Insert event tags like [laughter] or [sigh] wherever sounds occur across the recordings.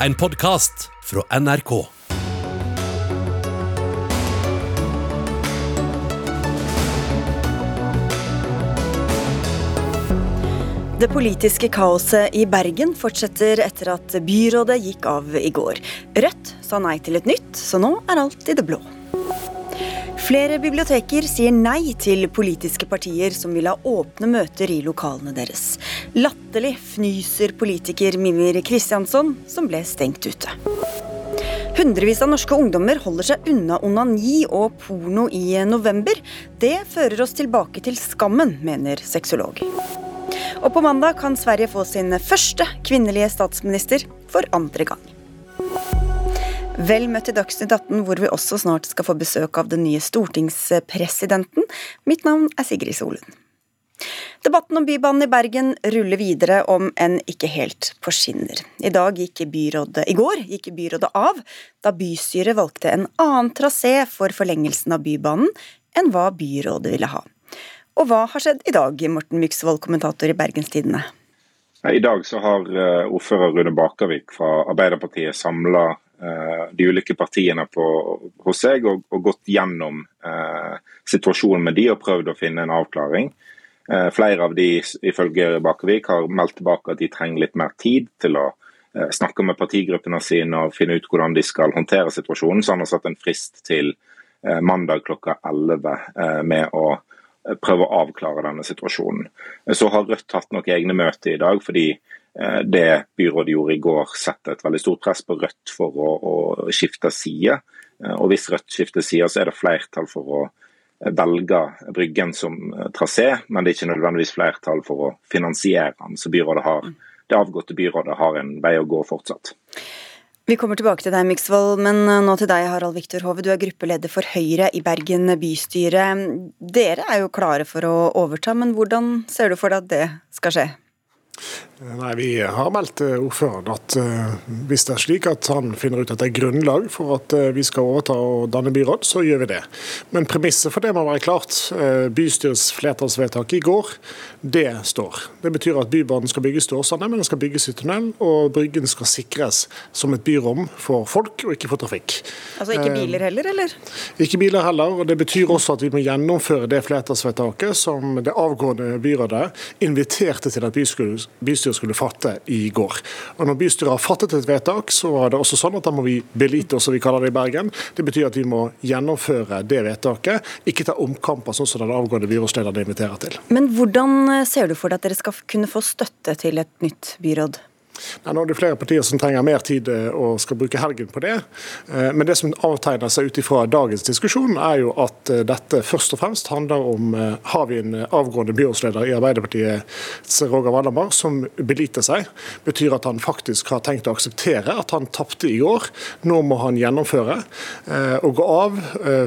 en podkast fra NRK. Det politiske kaoset i Bergen fortsetter etter at byrådet gikk av i går. Rødt sa nei til et nytt, så nå er alt i det blå. Flere biblioteker sier nei til politiske partier som vil ha åpne møter i lokalene deres. Latterlig fnyser politiker Mimir Kristiansson, som ble stengt ute. Hundrevis av norske ungdommer holder seg unna onani og porno i november. Det fører oss tilbake til skammen, mener sexolog. Og på mandag kan Sverige få sin første kvinnelige statsminister for andre gang. Vel møtt til Dagsnytt 18, hvor vi også snart skal få besøk av den nye stortingspresidenten. Mitt navn er Sigrid Solund. Debatten om Bybanen i Bergen ruller videre, om enn ikke helt på skinner. I gikk byrådet, I går gikk byrådet av da bystyret valgte en annen trasé for forlengelsen av Bybanen enn hva byrådet ville ha. Og hva har skjedd i dag, Morten Myksvold, kommentator i Bergenstidene? I dag så har eh, ordfører Rune Bakervik fra Arbeiderpartiet samla de ulike partiene på, hos seg og, og gått gjennom eh, situasjonen med de og prøvd å finne en avklaring. Eh, flere av de ifølge Bakervik har meldt tilbake at de trenger litt mer tid til å eh, snakke med partigruppene sine og finne ut hvordan de skal håndtere situasjonen. Så han har satt en frist til eh, mandag klokka 11 med å prøve å avklare denne situasjonen. Så har Rødt hatt noen egne møter i dag, fordi eh, det byrådet gjorde i går, setter et veldig stort press på Rødt for å, å skifte side. Eh, og Hvis Rødt skifter side, så er det flertall for å velge Bryggen som eh, trasé, men det er ikke nødvendigvis flertall for å finansiere den. Så har, det avgåtte byrådet har en vei å gå fortsatt. Vi kommer tilbake til deg, Miksvold, men eh, nå til deg, Harald Viktor Hove. Du er gruppeleder for Høyre i Bergen bystyre. Dere er jo klare for å overta, men hvordan ser du for deg at det skal skje? Nei, Vi har meldt til ordføreren at uh, hvis det er slik at han finner ut at det er grunnlag for at uh, vi skal overta og danne byråd, så gjør vi det. Men premisset for det må være klart. Bystyrets flertallsvedtak i går, det står. Det betyr at Bybanen skal bygges til Åsane, men den skal bygges i tunnel, og Bryggen skal sikres som et byrom for folk og ikke for trafikk. Altså ikke biler heller, eller? Ikke biler heller. og Det betyr også at vi må gjennomføre det flertallsvedtaket som det avgående byrådet inviterte til at bystyret bystyret skulle fatte i går. Og Når bystyret har fattet et vedtak, så er det også sånn at da må vi belite oss, som vi kaller det i Bergen. Det betyr at vi må gjennomføre det vedtaket, ikke ta omkamper sånn som den avgående byrådslederen inviterer til. Men hvordan ser du for deg at dere skal kunne få støtte til et nytt byråd? Nei, nå er det flere partier som trenger mer tid eh, og skal bruke helgen på det. Eh, men det som avtegner seg ut ifra dagens diskusjon, er jo at eh, dette først og fremst handler om har vi en avgående byrådsleder i Arbeiderpartiet, Roger Wallenberg, som beliter seg. Betyr at han faktisk har tenkt å akseptere at han tapte i går. Nå må han gjennomføre og gå av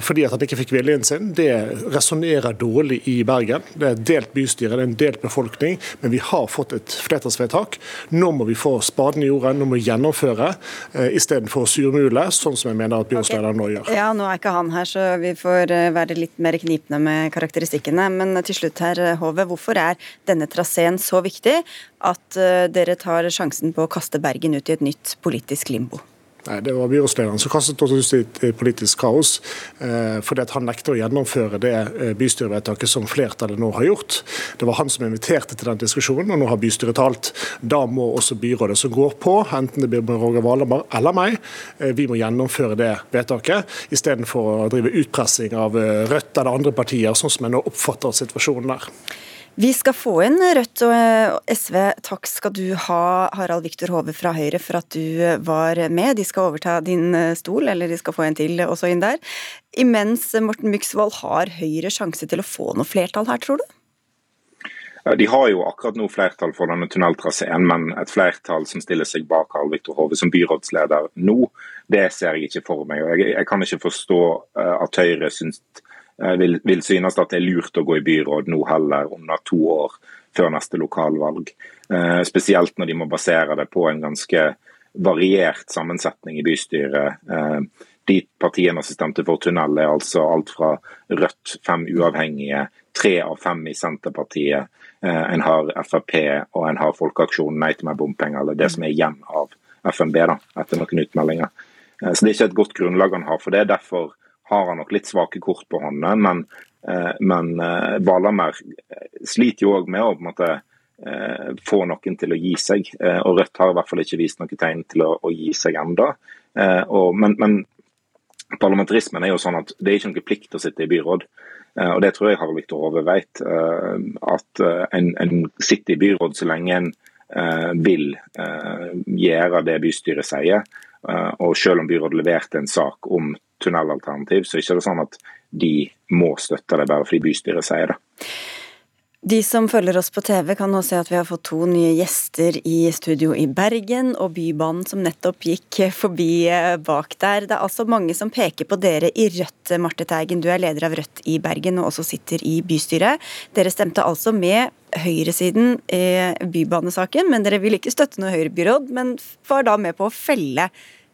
fordi at han ikke fikk viljen sin. Det resonnerer dårlig i Bergen. Det er et delt bystyre, det er en delt befolkning, men vi har fått et flertallsvedtak. Nå må vi få spaden i jorden, nå må gjennomføre, eh, istedenfor å surmule, sånn som jeg mener at byrådslederen nå gjør. Ja, Nå er ikke han her, så vi får eh, være litt mer knipne med karakteristikkene. Men til slutt her, Hove, hvorfor er denne traseen så viktig at eh, dere tar sjansen på å kaste Bergen ut i et nytt politisk limbo? Nei, Det var byrådslederen som kastet oss ut i politisk kaos. Eh, fordi at han nekter å gjennomføre det eh, bystyrevedtaket som flertallet nå har gjort. Det var han som inviterte til den diskusjonen, og nå har bystyret talt. Da må også byrådet som går på, enten det blir Roger Valemar eller meg, eh, vi må gjennomføre det vedtaket, istedenfor å drive utpressing av Rødt eller andre partier, sånn som jeg nå oppfatter situasjonen der. Vi skal få inn Rødt og SV. Takk skal du ha, Harald Viktor Hove fra Høyre, for at du var med. De skal overta din eh, stol, eller de skal få en til også inn der. Imens Morten Myksvold, har Høyre sjanse til å få noe flertall her, tror du? De har jo akkurat nå flertall for denne tunneltraseen, men et flertall som stiller seg bak Harald Viktor Hove som byrådsleder nå, det ser jeg ikke for meg. og Jeg, jeg kan ikke forstå eh, at Høyre syns Eh, vil, vil synes at det er lurt å gå i byråd nå heller, under to år før neste lokalvalg. Eh, spesielt når de må basere det på en ganske variert sammensetning i bystyret. Eh, de partiene som stemte for tunnel, er altså alt fra Rødt, fem uavhengige, tre av fem i Senterpartiet. En har Frp og en har Folkeaksjonen Nei til mer bompenger, eller det som er igjen av FNB da, etter noen utmeldinger. Så Det er ikke et godt grunnlag han har for det. Derfor har han nok litt svake kort på hånden. Men, men Valamer sliter jo òg med å på en måte få noen til å gi seg. Og Rødt har i hvert fall ikke vist noen tegn til å, å gi seg ennå. Men, men parlamentarismen er jo sånn at det er ikke noen plikt å sitte i byråd. Eh, og Det tror jeg Harald Viktor Hove vet. Eh, at eh, en, en, sitter i byråd så lenge en vil gjøre det bystyret sier. Og selv om byrådet leverte en sak om tunnelalternativ, så er det ikke sånn at de må støtte det bare fordi bystyret sier det. De som følger oss på TV kan nå se at vi har fått to nye gjester i studio i Bergen, og Bybanen som nettopp gikk forbi eh, bak der. Det er altså mange som peker på dere i Rødt, Marte Teigen. Du er leder av Rødt i Bergen og også sitter i bystyret. Dere stemte altså med høyresiden i bybanesaken, men dere vil ikke støtte noe høyrebyråd, men var da med på å felle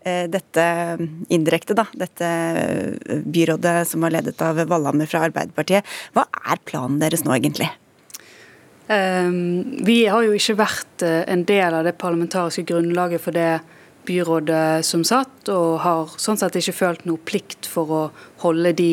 eh, dette indirekte, da. Dette eh, byrådet som var ledet av Valhammer fra Arbeiderpartiet. Hva er planen deres nå, egentlig? Ehm, vi har jo ikke vært eh, en del av det parlamentariske grunnlaget for det byrådet som satt, og har sånn sett ikke følt noe plikt for å holde de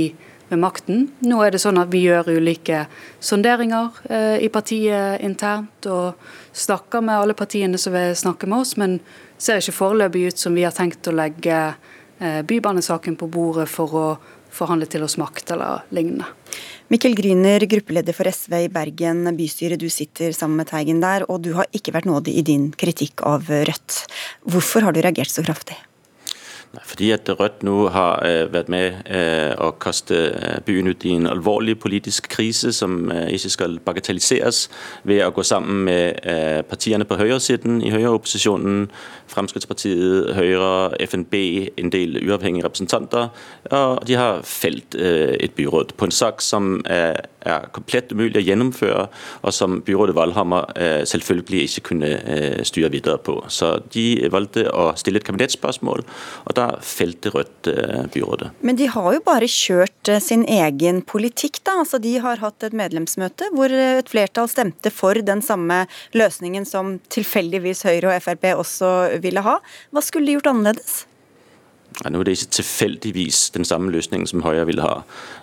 ved makten. Nå er det sånn at vi gjør ulike sonderinger eh, i partiet internt, og snakker med alle partiene som vil snakke med oss, men ser ikke foreløpig ut som vi har tenkt å legge eh, bybanesaken på bordet for å forhandle til oss makt eller lignende. Mikkel Gryner, gruppeleder for SV i Bergen bystyre. Du sitter sammen med Teigen der, og du har ikke vært nådig i din kritikk av Rødt. Hvorfor har du reagert så kraftig? Fordi at Rødt nå har øh, vært med øh, å kaste øh, byen ut i en alvorlig politisk krise som ikke skal bagatelliseres ved å gå sammen med partiene på høyresiden i høyreopposisjonen, Fremskrittspartiet, Høyre, FNB, en del uavhengige representanter. Og de har felt et byråd på en sak som er komplett umulig å gjennomføre, og som byrådet Valhammer selvfølgelig ikke kunne styre videre på. Så de valgte å stille et kabinettspørsmål, og da felte Rødt byrådet. Men de har jo bare kjørt sin egen politikk, da. Altså, de har hatt et medlemsmøte hvor et flertall stemte for den samme løsningen som tilfeldigvis Høyre og Frp også ville ha. Hva skulle de gjort annerledes? Nå er det ikke tilfeldigvis den samme løsningen som Høyre vil ha.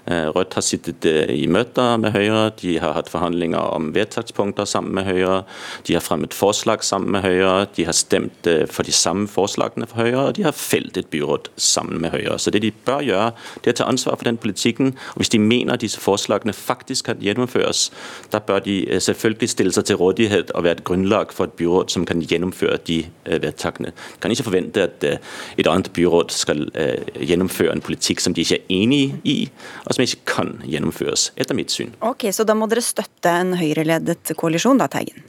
Eh, Rødt har sittet eh, i møter med Høyre, de har hatt forhandlinger om vedtakspunkter sammen med Høyre, de har fremmet forslag sammen med Høyre, de har stemt eh, for de samme forslagene for Høyre, og de har felt et byråd sammen med Høyre. Så det de bør gjøre, det er å ta ansvar for den politikken. og Hvis de mener at disse forslagene faktisk kan gjennomføres, da bør de selvfølgelig stille seg til rådighet og være et grunnlag for et byråd som kan gjennomføre de vedtakene. Kan ikke forvente at et annet byråd skal eh, gjennomføre en politikk som de ikke er enig i, og som ikke kan gjennomføres, etter mitt syn. Ok, Så da må dere støtte en høyreledet koalisjon, da, Teigen?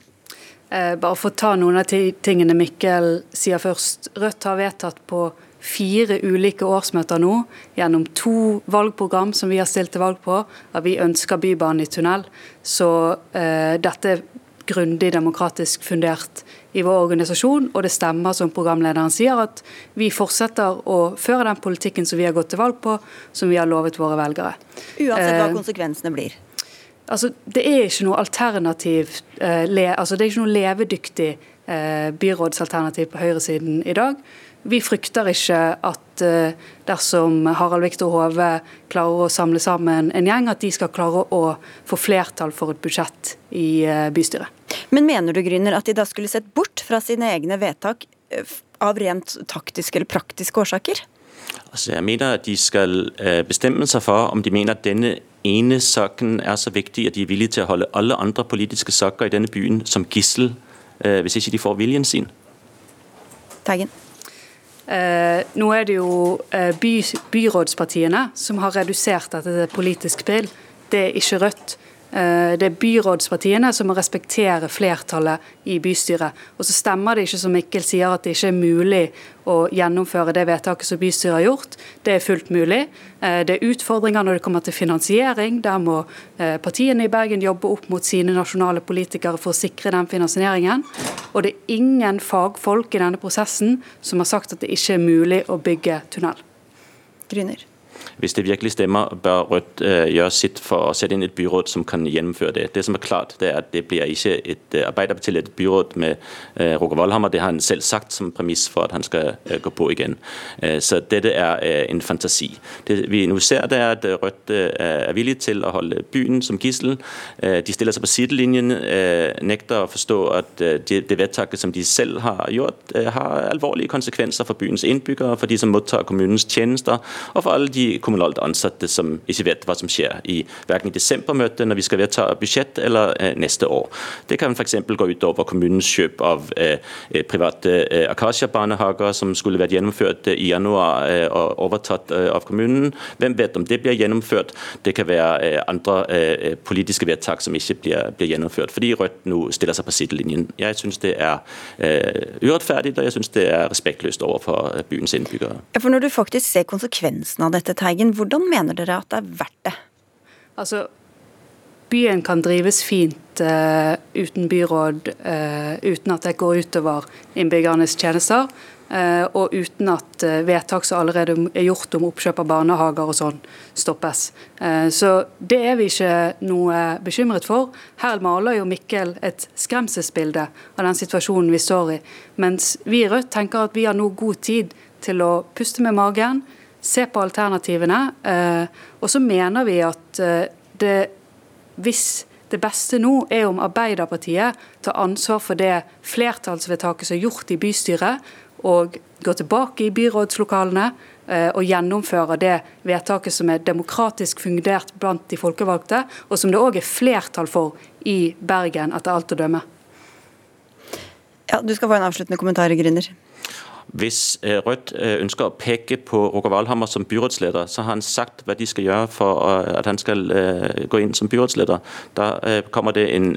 Eh, bare for å ta noen av tingene Mikkel sier først. Rødt har vedtatt på fire ulike årsmøter nå, gjennom to valgprogram som vi har stilt til valg på, at vi ønsker Bybanen i tunnel. Så eh, dette er grundig demokratisk fundert i vår organisasjon, og det stemmer som programlederen sier, at vi fortsetter å føre den politikken som vi har gått til valg på, som vi har lovet våre velgere. Uansett hva eh, konsekvensene blir? Altså, det er ikke noe alternativ, eh, altså, det er ikke noe levedyktig eh, byrådsalternativ på høyresiden i dag. Vi frykter ikke at uh, dersom Harald Viktor Hove klarer å samle sammen en gjeng, at de skal klare å få flertall for et budsjett i uh, bystyret. Men mener du Gryner, at de da skulle sett bort fra sine egne vedtak eh, av rent taktiske eller praktiske årsaker? Altså, jeg mener at de skal eh, bestemme seg for om de mener at denne ene saken er så viktig at de er villige til å holde alle andre politiske saker i denne byen som gissel, eh, hvis ikke de får viljen sin. Teigen. Eh, nå er det jo by, byrådspartiene som har redusert dette til politisk spill. Det er ikke Rødt. Eh, det er byrådspartiene som må respektere flertallet i bystyret. Og så stemmer det ikke som Mikkel sier at det ikke er mulig å gjennomføre det vedtaket som bystyret har gjort. Det er fullt mulig. Eh, det er utfordringer når det kommer til finansiering. Der må eh, partiene i Bergen jobbe opp mot sine nasjonale politikere for å sikre den finansieringen. Og det er ingen fagfolk i denne prosessen som har sagt at det ikke er mulig å bygge tunnel. Gryner. Hvis det virkelig stemmer, bør Rødt gjøre sitt for å sette inn et byråd som kan gjennomføre det. Det som er klart, det er at det blir ikke et Arbeiderparti-ledet byråd med Roger Valhammer. Det har han selv sagt som premiss for at han skal gå på igjen. Så dette er en fantasi. Det vi nå ser, det er at Rødt er villig til å holde byen som gissel. De stiller seg på sidelinjen, nekter å forstå at det, vedtaket som de selv har gjort, har alvorlige konsekvenser for byens innbyggere, for de som mottar kommunens tjenester, og for alle de kommunalt ansatte som ikke vet hva som skjer i hverken i desembermøtet når vi skal vedta budsjett, eller eh, neste år. Det kan f.eks. gå utover kommunens kjøp av eh, eh, private Akasha-barnehager, som skulle vært gjennomført i januar og overtatt av kommunen. Hvem vet om det blir gjennomført? Det kan være andre politiske vedtak som ikke blir, blir gjennomført, fordi Rødt nå stiller seg på sidelinjen. Jeg syns det er urettferdig, og jeg syns det er respektløst overfor byens innbyggere. Ja, for Når du faktisk ser konsekvensen av dette, Teigen, hvordan mener dere at det er verdt det? Altså, Byen kan drives fint uh, uten byråd, uh, uten at det går utover innbyggernes tjenester. Uh, og uten at vedtak som allerede er gjort om oppkjøp av barnehager og sånn, stoppes. så det er vi ikke noe bekymret for. Her maler jo Mikkel et skremselsbilde av den situasjonen vi står i. Mens vi i Rødt tenker at vi har nå god tid til å puste med magen, se på alternativene. og så mener vi at det hvis det beste nå er om Arbeiderpartiet tar ansvar for det flertallsvedtaket som er gjort i bystyret, og går tilbake i byrådslokalene eh, og gjennomfører det vedtaket som er demokratisk fundert blant de folkevalgte, og som det òg er flertall for i Bergen, etter alt å dømme. Ja, Du skal få en avsluttende kommentar, Gründer. Hvis øh, Rødt øh, ønsker å peke på Roger Valhammer som byrådsleder, så har han sagt hva de skal gjøre for øh, at han skal gå inn som byrådsleder. Da kommer det en,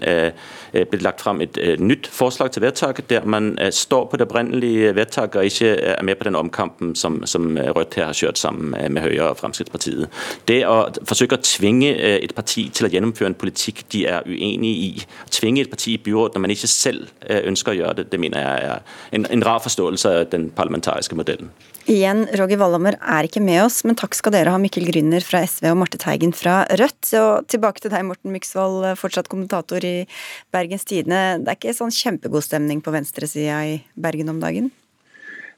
blir lagt fram et nytt forslag til vedtak, der man står på det opprinnelige vedtaket og ikke er med på den omkampen som, som Rødt her har kjørt sammen med Høyre og Fremskrittspartiet. Det å forsøke å tvinge et parti til å gjennomføre en politikk de er uenig i, tvinge et parti i byråd når man ikke selv ønsker å gjøre det, det mener jeg er en, en rar forståelse av den den parlamentariske modellen. Igjen, Roger Wallhammer er ikke med oss, men takk skal dere ha, Mikkel Grüner fra SV og Marte Teigen fra Rødt. Og tilbake til deg, Morten Myksvold, fortsatt kommentator i Bergens Tidende. Det er ikke sånn kjempegod stemning på venstresida i Bergen om dagen?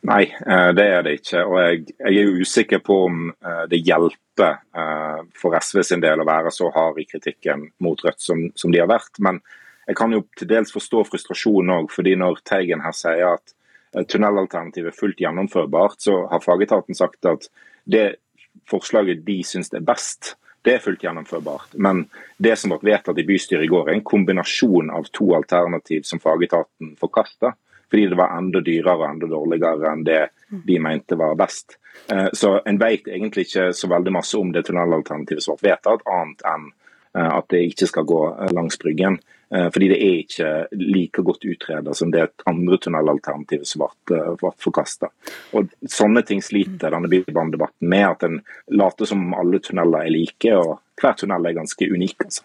Nei, eh, det er det ikke. Og jeg, jeg er jo usikker på om eh, det hjelper eh, for SV sin del å være så hard i kritikken mot Rødt som, som de har vært. Men jeg kan jo til dels forstå frustrasjonen òg, fordi når Teigen her sier at Eh, tunnelalternativet fullt gjennomførbart, så har fagetaten sagt at det forslaget de syns er best, det er fullt gjennomførbart. Men det som ble vedtatt i bystyret i går, er en kombinasjon av to alternativ som fagetaten forkasta. Fordi det var enda dyrere og enda dårligere enn det de mente var best. Eh, så en vet egentlig ikke så veldig masse om det tunnelalternativet som ble vedtatt, annet enn eh, at det ikke skal gå langs Bryggen. Eh, fordi det er ikke like godt utredet som det andre tunnelalternativet som ble, eh, forkasta. Sånne ting sliter denne bybanedebatten med, at en later som alle tunneler er like, og hver tunnel er ganske unik. altså.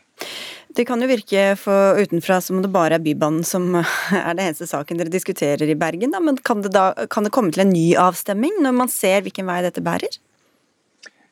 Det kan jo virke for utenfra som om det bare er Bybanen som [laughs] er det eneste saken dere diskuterer i Bergen. Da. Men kan det, da, kan det komme til en ny avstemming, når man ser hvilken vei dette bærer?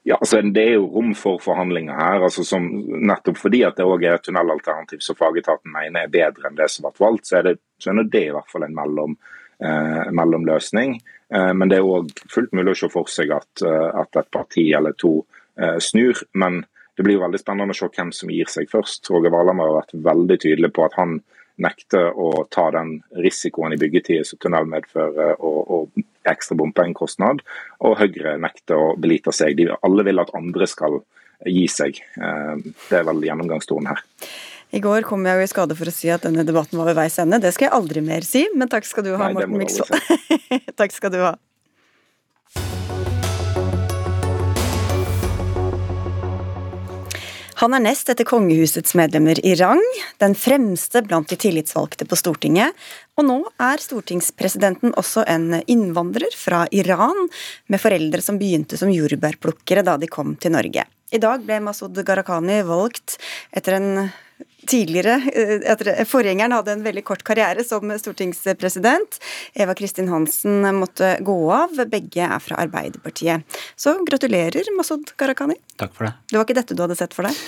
Ja, altså Det er jo rom for forhandlinger her. altså som, Nettopp fordi at det også er et tunnelalternativ som fagetaten mener er bedre enn det som ble valgt, så er det, så er det i hvert fall en mellom, eh, mellomløsning. Eh, men det er òg fullt mulig å se for seg at, eh, at et parti eller to eh, snur. Men det blir jo veldig spennende å se hvem som gir seg først. Roger Valhammer har vært veldig tydelig på at han nekter å ta den risikoen i byggetid som tunnel medfører, og, og ekstra bompengekostnad. Og Høyre nekter å belite seg. De alle vil at andre skal gi seg. Eh, det er vel gjennomgangstonen her. I går kom jeg jo i skade for å si at denne debatten var ved veis ende. Det skal jeg aldri mer si, men takk skal du ha, Nei, Morten Miksvold. [laughs] takk skal du ha. Han er nest etter kongehusets medlemmer i rang, den fremste blant de tillitsvalgte på Stortinget, og nå er stortingspresidenten også en innvandrer fra Iran, med foreldre som begynte som jordbærplukkere da de kom til Norge. I dag ble Masud Gharahkhani valgt etter en tidligere etter, Forgjengeren hadde en veldig kort karriere som stortingspresident. Eva Kristin Hansen måtte gå av. Begge er fra Arbeiderpartiet. Så gratulerer, Masud Gharahkhani. Takk for det. Det var ikke dette du hadde sett for deg?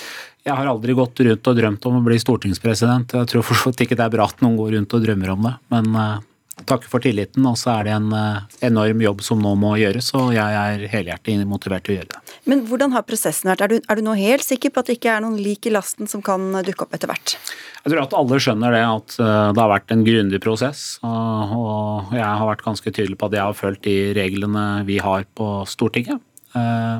Jeg har aldri gått rundt og drømt om å bli stortingspresident. Jeg tror for så vidt ikke det er bra at noen går rundt og drømmer om det, men uh, takk for tilliten. Og så er det en uh, enorm jobb som nå må gjøres, og jeg er helhjertet motivert til å gjøre det. Men hvordan har prosessen vært? Er du, er du nå helt sikker på at det ikke er noen lik i lasten som kan dukke opp etter hvert? Jeg tror at alle skjønner det, at uh, det har vært en grundig prosess. og jeg har vært ganske tydelig på at jeg har følt de reglene vi har på Stortinget. Uh,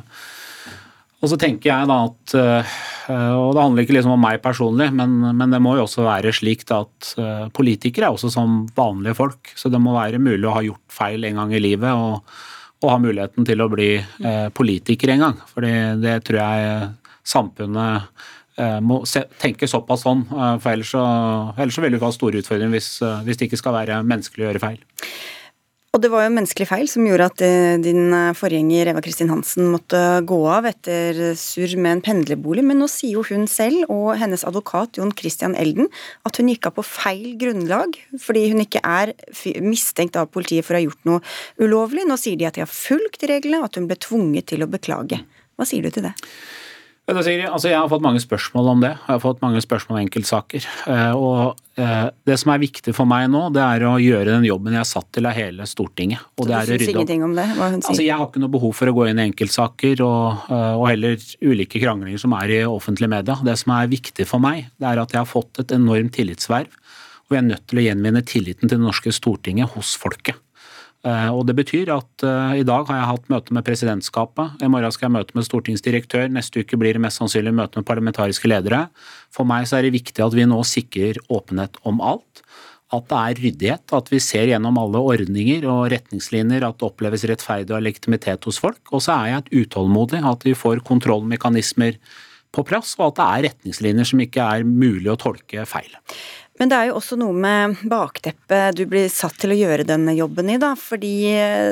og så tenker jeg da at eh, Og det handler ikke liksom om meg personlig, men, men det må jo også være slik at eh, politikere er også som vanlige folk. Så det må være mulig å ha gjort feil en gang i livet og, og ha muligheten til å bli eh, politiker en gang. Fordi det tror jeg samfunnet må tenke såpass sånn, for ellers så, ellers så vil vi ha store utfordringer hvis, hvis det ikke skal være menneskelig å gjøre feil. Og det var jo en menneskelig feil som gjorde at eh, din eh, forgjenger Eva Kristin Hansen måtte gå av etter surr med en pendlerbolig, men nå sier jo hun selv og hennes advokat Jon Christian Elden at hun gikk av på feil grunnlag fordi hun ikke er mistenkt av politiet for å ha gjort noe ulovlig. Nå sier de at de har fulgt reglene, og at hun ble tvunget til å beklage. Hva sier du til det? Altså, jeg har fått mange spørsmål om det. Jeg har fått mange spørsmål om enkeltsaker. Eh, og eh, Det som er viktig for meg nå, det er å gjøre den jobben jeg er satt til av hele Stortinget. Og Så du rydde ingenting om det? hva hun sier? Altså, jeg har ikke noe behov for å gå inn i enkeltsaker og, eh, og heller ulike kranglinger som er i offentlige media. Det som er viktig for meg, det er at jeg har fått et enormt tillitsverv. Og jeg er nødt til å gjenvinne tilliten til det norske Stortinget hos folket. Eh, og Det betyr at uh, i dag har jeg hatt møte med presidentskapet. I morgen skal jeg møte med stortingsdirektør. Neste uke blir det mest sannsynlig møte med parlamentariske ledere. For meg så er det viktig at vi nå sikrer åpenhet om alt. At det er ryddighet, at vi ser gjennom alle ordninger og retningslinjer, at det oppleves rettferdig og legitimitet hos folk. Og så er jeg et utålmodig, at vi får kontrollmekanismer på plass, og at det er retningslinjer som ikke er mulig å tolke feil. Men det er jo også noe med bakteppet du blir satt til å gjøre denne jobben i, da. Fordi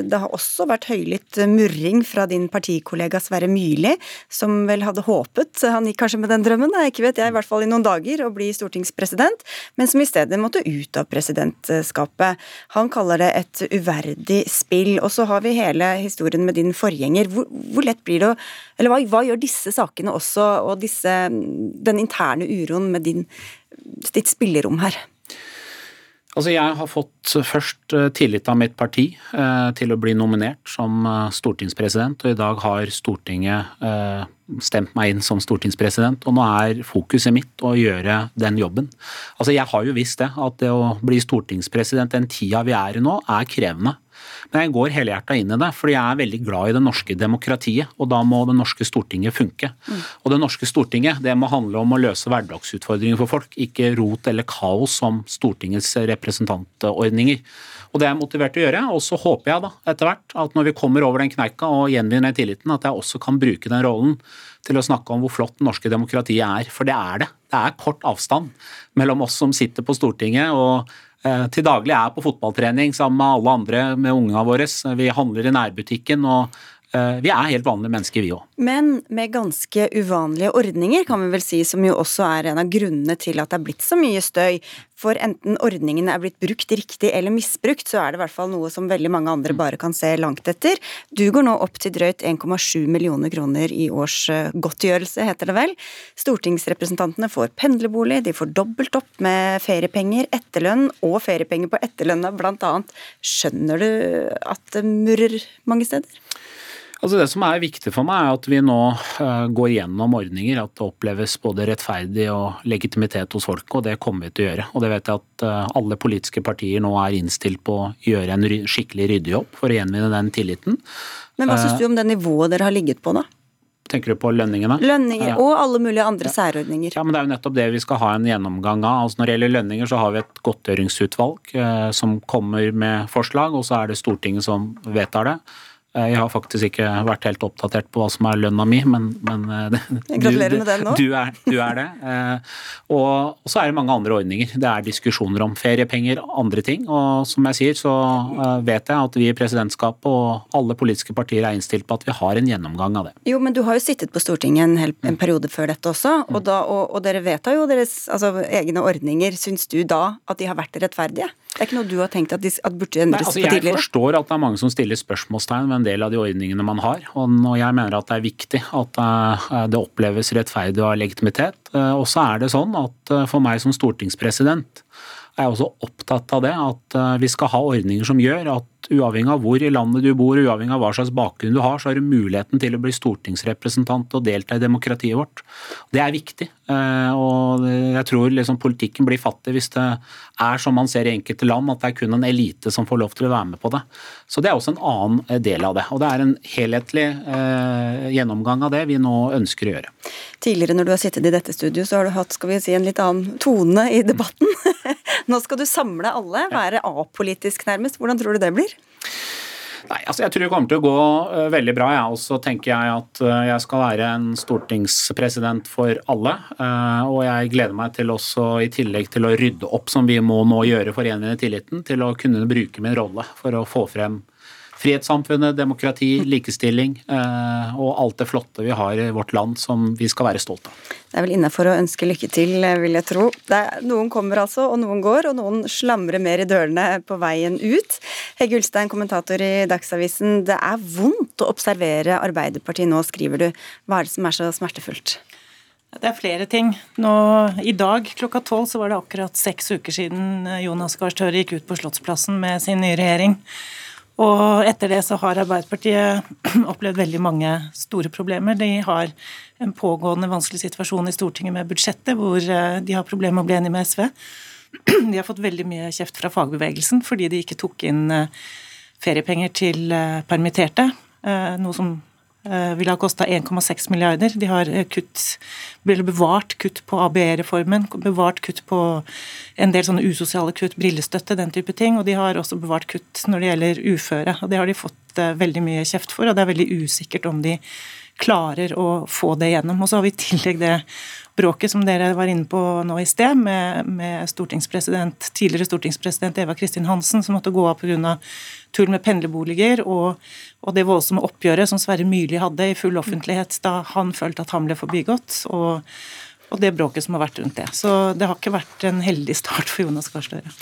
det har også vært høylytt murring fra din partikollega Sverre Myrli, som vel hadde håpet, han gikk kanskje med den drømmen, da, ikke vet jeg, i hvert fall i noen dager, å bli stortingspresident, men som i stedet måtte ut av presidentskapet. Han kaller det et uverdig spill. Og så har vi hele historien med din forgjenger. Hvor, hvor lett blir det å Eller hva, hva gjør disse sakene også, og disse, den interne uroen med din ditt spillerom her? Altså jeg har fått først eh, tillit av mitt parti eh, til å bli nominert som eh, stortingspresident, og i dag har Stortinget eh, stemt meg inn som stortingspresident, og nå er fokuset mitt å gjøre den jobben. Altså Jeg har jo visst det, at det å bli stortingspresident den tida vi er i nå, er krevende. Men jeg går helhjerta inn i det, fordi jeg er veldig glad i det norske demokratiet. Og da må det norske Stortinget funke. Mm. Og det norske Stortinget det må handle om å løse hverdagsutfordringer for folk, ikke rot eller kaos som Stortingets representantordninger. Og det er jeg motivert til å gjøre. Og så håper jeg da etter hvert at når vi kommer over den kneika og gjenvinner tilliten, at jeg også kan bruke den rollen til å snakke om hvor flott det norske demokratiet er. For det er det. Det er kort avstand mellom oss som sitter på Stortinget og til daglig er på fotballtrening sammen med alle andre med ungene våre. Vi handler i nærbutikken og Eh, vi er helt vanlige mennesker, vi òg. Men med ganske uvanlige ordninger, kan vi vel si, som jo også er en av grunnene til at det er blitt så mye støy. For enten ordningene er blitt brukt riktig eller misbrukt, så er det i hvert fall noe som veldig mange andre bare kan se langt etter. Du går nå opp til drøyt 1,7 millioner kroner i årsgodtgjørelse, heter det vel. Stortingsrepresentantene får pendlerbolig, de får dobbelt opp med feriepenger, etterlønn og feriepenger på etterlønna annet. Skjønner du at det murrer mange steder? Altså Det som er viktig for meg, er at vi nå uh, går gjennom ordninger. At det oppleves både rettferdig og legitimitet hos folk, og det kommer vi til å gjøre. Og det vet jeg at uh, alle politiske partier nå er innstilt på å gjøre en skikkelig ryddejobb for å gjenvinne den tilliten. Men hva syns uh, du om det nivået dere har ligget på, da? Tenker du på lønningene? Lønninger og alle mulige andre ja. særordninger. Ja, men Det er jo nettopp det vi skal ha en gjennomgang av. Altså Når det gjelder lønninger, så har vi et godtgjøringsutvalg eh, som kommer med forslag, og så er det Stortinget som vedtar det. Jeg har faktisk ikke vært helt oppdatert på hva som er lønna mi, men, men [laughs] Gratulerer med den nå. Du er, du er det. [laughs] Og, og, så er det mange andre ordninger. Det er diskusjoner om feriepenger, andre ting. Og som jeg sier, så vet jeg at vi i presidentskapet og alle politiske partier er innstilt på at vi har en gjennomgang av det. Jo, men du har jo sittet på Stortinget en, hel, en periode før dette også, og, da, og, og dere vedtar jo deres altså, egne ordninger. Syns du da at de har vært rettferdige? Det er ikke noe du har tenkt at, de, at burde endres Nei, altså, på tidligere? Jeg forstår at det er mange som stiller spørsmålstegn ved en del av de ordningene man har. Og jeg mener at det er viktig at eh, det oppleves rettferdig og har legitimitet. Eh, og så er det sånn at eh, for meg som stortingspresident er jeg også opptatt av det, at vi skal ha ordninger som gjør at uavhengig av hvor i landet du bor, uavhengig av hva slags bakgrunn du har, så har du muligheten til å bli stortingsrepresentant og delta i demokratiet vårt. Det er viktig. Eh, og jeg tror liksom politikken blir fattig hvis det er som man ser i enkelte land, at det er kun en elite som får lov til å være med på det. Så det er også en annen eh, del av det. Og det er en helhetlig eh, gjennomgang av det vi nå ønsker å gjøre. Tidligere når du har sittet i dette studio, så har du hatt skal vi si, en litt annen tone i debatten. [laughs] Nå skal du samle alle, være apolitisk nærmest. Hvordan tror du det blir? Nei, altså Jeg tror det kommer til å gå uh, veldig bra. Ja. Og så tenker jeg at uh, jeg skal være en stortingspresident for alle. Uh, og jeg gleder meg til også, i tillegg til å rydde opp, som vi må nå gjøre for å gjenvinne tilliten, til å kunne bruke min rolle for å få frem frihetssamfunnet, demokrati, likestilling eh, og alt det flotte vi har i vårt land som vi skal være stolt av. Det er vel innafor å ønske lykke til, vil jeg tro. Er, noen kommer altså, og noen går, og noen slamrer mer i dørene på veien ut. Hegge Ulstein, kommentator i Dagsavisen. Det er vondt å observere Arbeiderpartiet nå, skriver du. Hva er det som er så smertefullt? Det er flere ting. Nå, I dag klokka tolv var det akkurat seks uker siden Jonas Gahr Støre gikk ut på Slottsplassen med sin nye regjering. Og etter det så har Arbeiderpartiet [clears throat] opplevd veldig mange store problemer. De har en pågående vanskelig situasjon i Stortinget med budsjettet, hvor eh, de har problemer med å bli enige med SV. [clears throat] De har fått veldig mye kjeft fra fagbevegelsen fordi de ikke tok inn eh, feriepenger til eh, permitterte, noe som ville ha kosta 1,6 milliarder. De har eh, kutt, bevart kutt på ABE-reformen, bevart kutt på en del sånne usosiale kutt, brillestøtte, den type ting. Og de har også bevart kutt når det gjelder uføre. og Det har de fått eh, veldig mye kjeft for, og det er veldig usikkert om de klarer å få det gjennom. Og så har vi i tillegg det bråket som dere var inne på nå i sted, med, med stortingspresident, tidligere stortingspresident Eva Kristin Hansen, som måtte gå av pga. tull med pendlerboliger, og, og, det voldsomme oppgjøret som Sverre Myrli hadde i full offentlighet da han følte at han ble forbigått. og og det bråket som har vært rundt det. Så det har ikke vært en heldig start for Jonas Gahr Støre.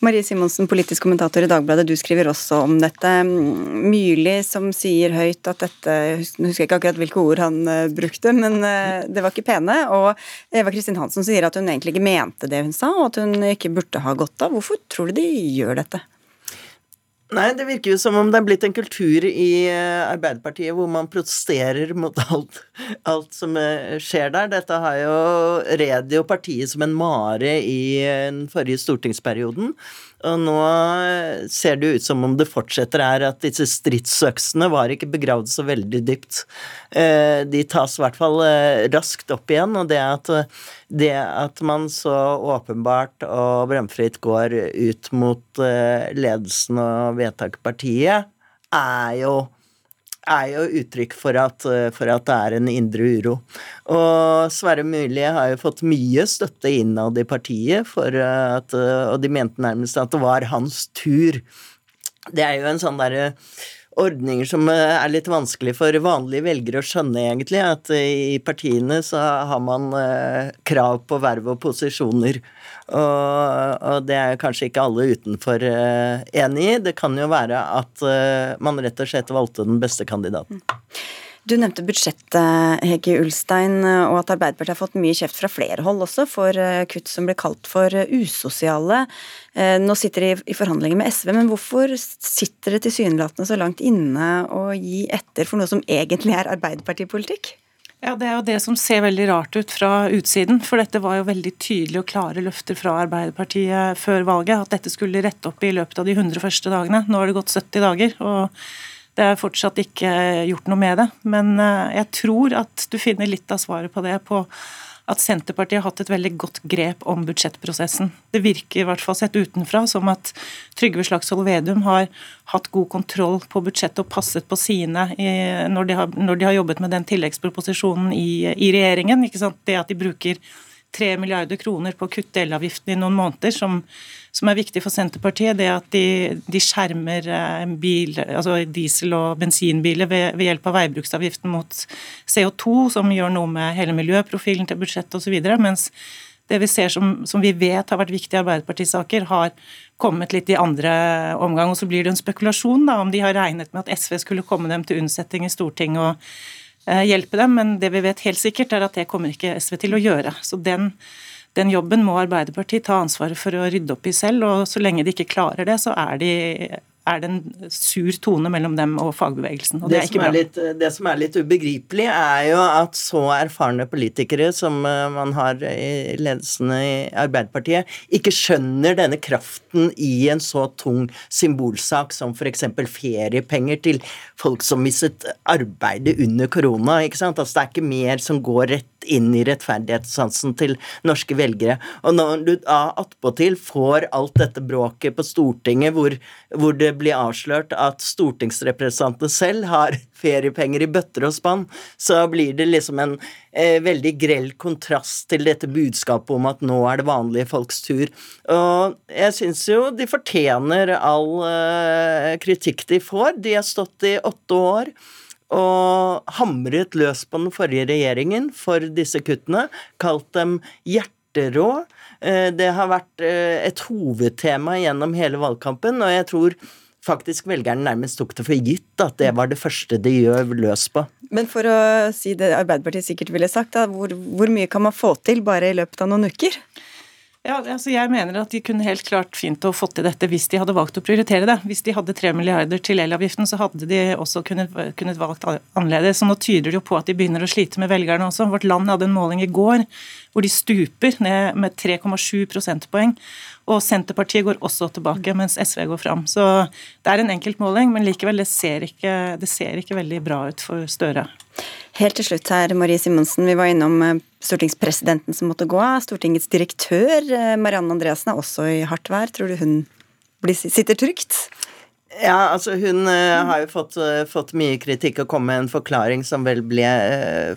Marie Simonsen, politisk kommentator i Dagbladet, du skriver også om dette. Myrli som sier høyt at dette Jeg husker ikke akkurat hvilke ord han uh, brukte, men uh, det var ikke pene. Og Eva Kristin Hansen sier at hun egentlig ikke mente det hun sa, og at hun ikke burde ha gått av. Hvorfor tror du de gjør dette? Nei, det virker jo som om det er blitt en kultur i eh, Arbeiderpartiet hvor man protesterer mot alt, alt som eh, skjer der. Dette har jo red jo partiet som en mare i den forrige stortingsperioden. Og nå ser det ut som om det fortsetter her, at disse stridsøksene var ikke begravd så veldig dypt. Eh, de tas i hvert fall eh, raskt opp igjen, og det at, det at man så åpenbart og bramfritt går ut mot eh, ledelsen og vedtakspartiet, er jo er jo uttrykk for at, for at, det er en indre uro. Og Sverre Myrli har jo fått mye støtte innad i partiet, for at, og de mente nærmest at det var hans tur. Det er jo en sånn derre ordninger som er litt vanskelig for vanlige velgere å skjønne, egentlig. At i partiene så har man eh, krav på verv og posisjoner. Og, det er kanskje ikke alle utenfor enig i. Det kan jo være at man rett og slett valgte den beste kandidaten. Du nevnte budsjettet, Hege Ulstein, og at Arbeiderpartiet har fått mye kjeft fra flere hold også for uh, kutt som ble kalt for usosiale. Nå sitter de i forhandlinger med SV, men hvorfor sitter det tilsynelatende så langt inne å gi etter for noe som egentlig er Arbeiderpartipolitikk? Ja, Det er jo det som ser veldig rart ut fra utsiden. For dette var jo veldig tydelige og klare løfter fra Arbeiderpartiet før valget. At dette skulle rette opp i løpet av de 100 første dagene. Nå har det gått 70 dager. og det er fortsatt ikke gjort noe med det. Men eh, jeg tror at du finner litt av svaret på det på at Senterpartiet har hatt et veldig godt grep om budsjettprosessen. Det virker i hvert fall sett utenfra som at Trygve Slagsvold Vedum har hatt god kontroll på budsjettet og passet på sine når, de har, når, de har, jobbet med den tilleggsproposisjonen i, i regjeringen. Det at de bruker 3 milliarder kroner på å kutte elavgiften i noen måneder, som, som, er viktig for Senterpartiet. Det at de, de skjermer eh, bil, altså diesel- og bensinbiler ved, ved, hjelp av veibruksavgiften mot CO2, som gjør noe med hele miljøprofilen til budsjettet osv. Mens det vi ser som, som, vi vet har vært viktige Arbeiderpartisaker, har kommet litt i andre omgang. Og så blir det en spekulasjon da, om de har regnet med at SV skulle komme dem til unnsetning i Stortinget og hjelpe dem, men det vi vet helt sikkert, er at det kommer ikke SV til å gjøre. Så den, den jobben må Arbeiderpartiet ta ansvaret for å rydde opp i selv, og så lenge de ikke klarer det, så er de er det en sur tone mellom dem og fagbevegelsen. og Det, det bra. Litt, det som er litt ubegripelig, er jo at så erfarne politikere som eh, man har i ledelsen i Arbeiderpartiet, ikke skjønner denne kraften i en så tung symbolsak som f.eks. feriepenger til folk som mistet arbeidet under korona. ikke sant? Altså Det er ikke mer som går rett inn i rettferdighetssansen til norske velgere. Og når du attpåtil får alt dette bråket på Stortinget, hvor, hvor det blir avslørt at stortingsrepresentantene selv har [laughs] feriepenger i bøtter og spann, så blir det liksom en eh, veldig grell kontrast til dette budskapet om at nå er det vanlige folks tur. Og jeg syns jo de fortjener all eh, kritikk de får. De har stått i åtte år og hamret løs på den forrige regjeringen for disse kuttene, kalt dem hjerterå. Eh, det har vært eh, et hovedtema gjennom hele valgkampen, og jeg tror faktisk velgerne nærmest tok det for gitt at det var det første de gjør løs på. Men for å si det Arbeiderpartiet sikkert ville sagt, da, hvor, hvor mye kan man få til bare i løpet av noen uker? Ja, altså jeg mener at de kunne helt klart fint å fått til dette hvis de hadde valgt å prioritere det. Hvis de hadde 3 milliarder til elavgiften, så hadde de også kunnet, kunnet valgt annerledes. Så nå tyder det jo på at de begynner å slite med velgerne også. Vårt Land hadde en måling i går hvor de stuper ned med 3,7 prosentpoeng. Og Senterpartiet går også tilbake, mens SV går fram. Så det er en enkeltmåling, men likevel, det ser ikke, det ser ikke veldig bra ut for Støre. Helt til slutt her, Marie Simonsen. Vi var innom eh, stortingspresidenten som måtte gå av. Stortingets direktør, eh, Marianne Andreassen, er også i hardt vær. Tror du hun sitter trygt? Ja, altså hun uh, har jo fått, fått, mye kritikk og kom med en forklaring som vel ble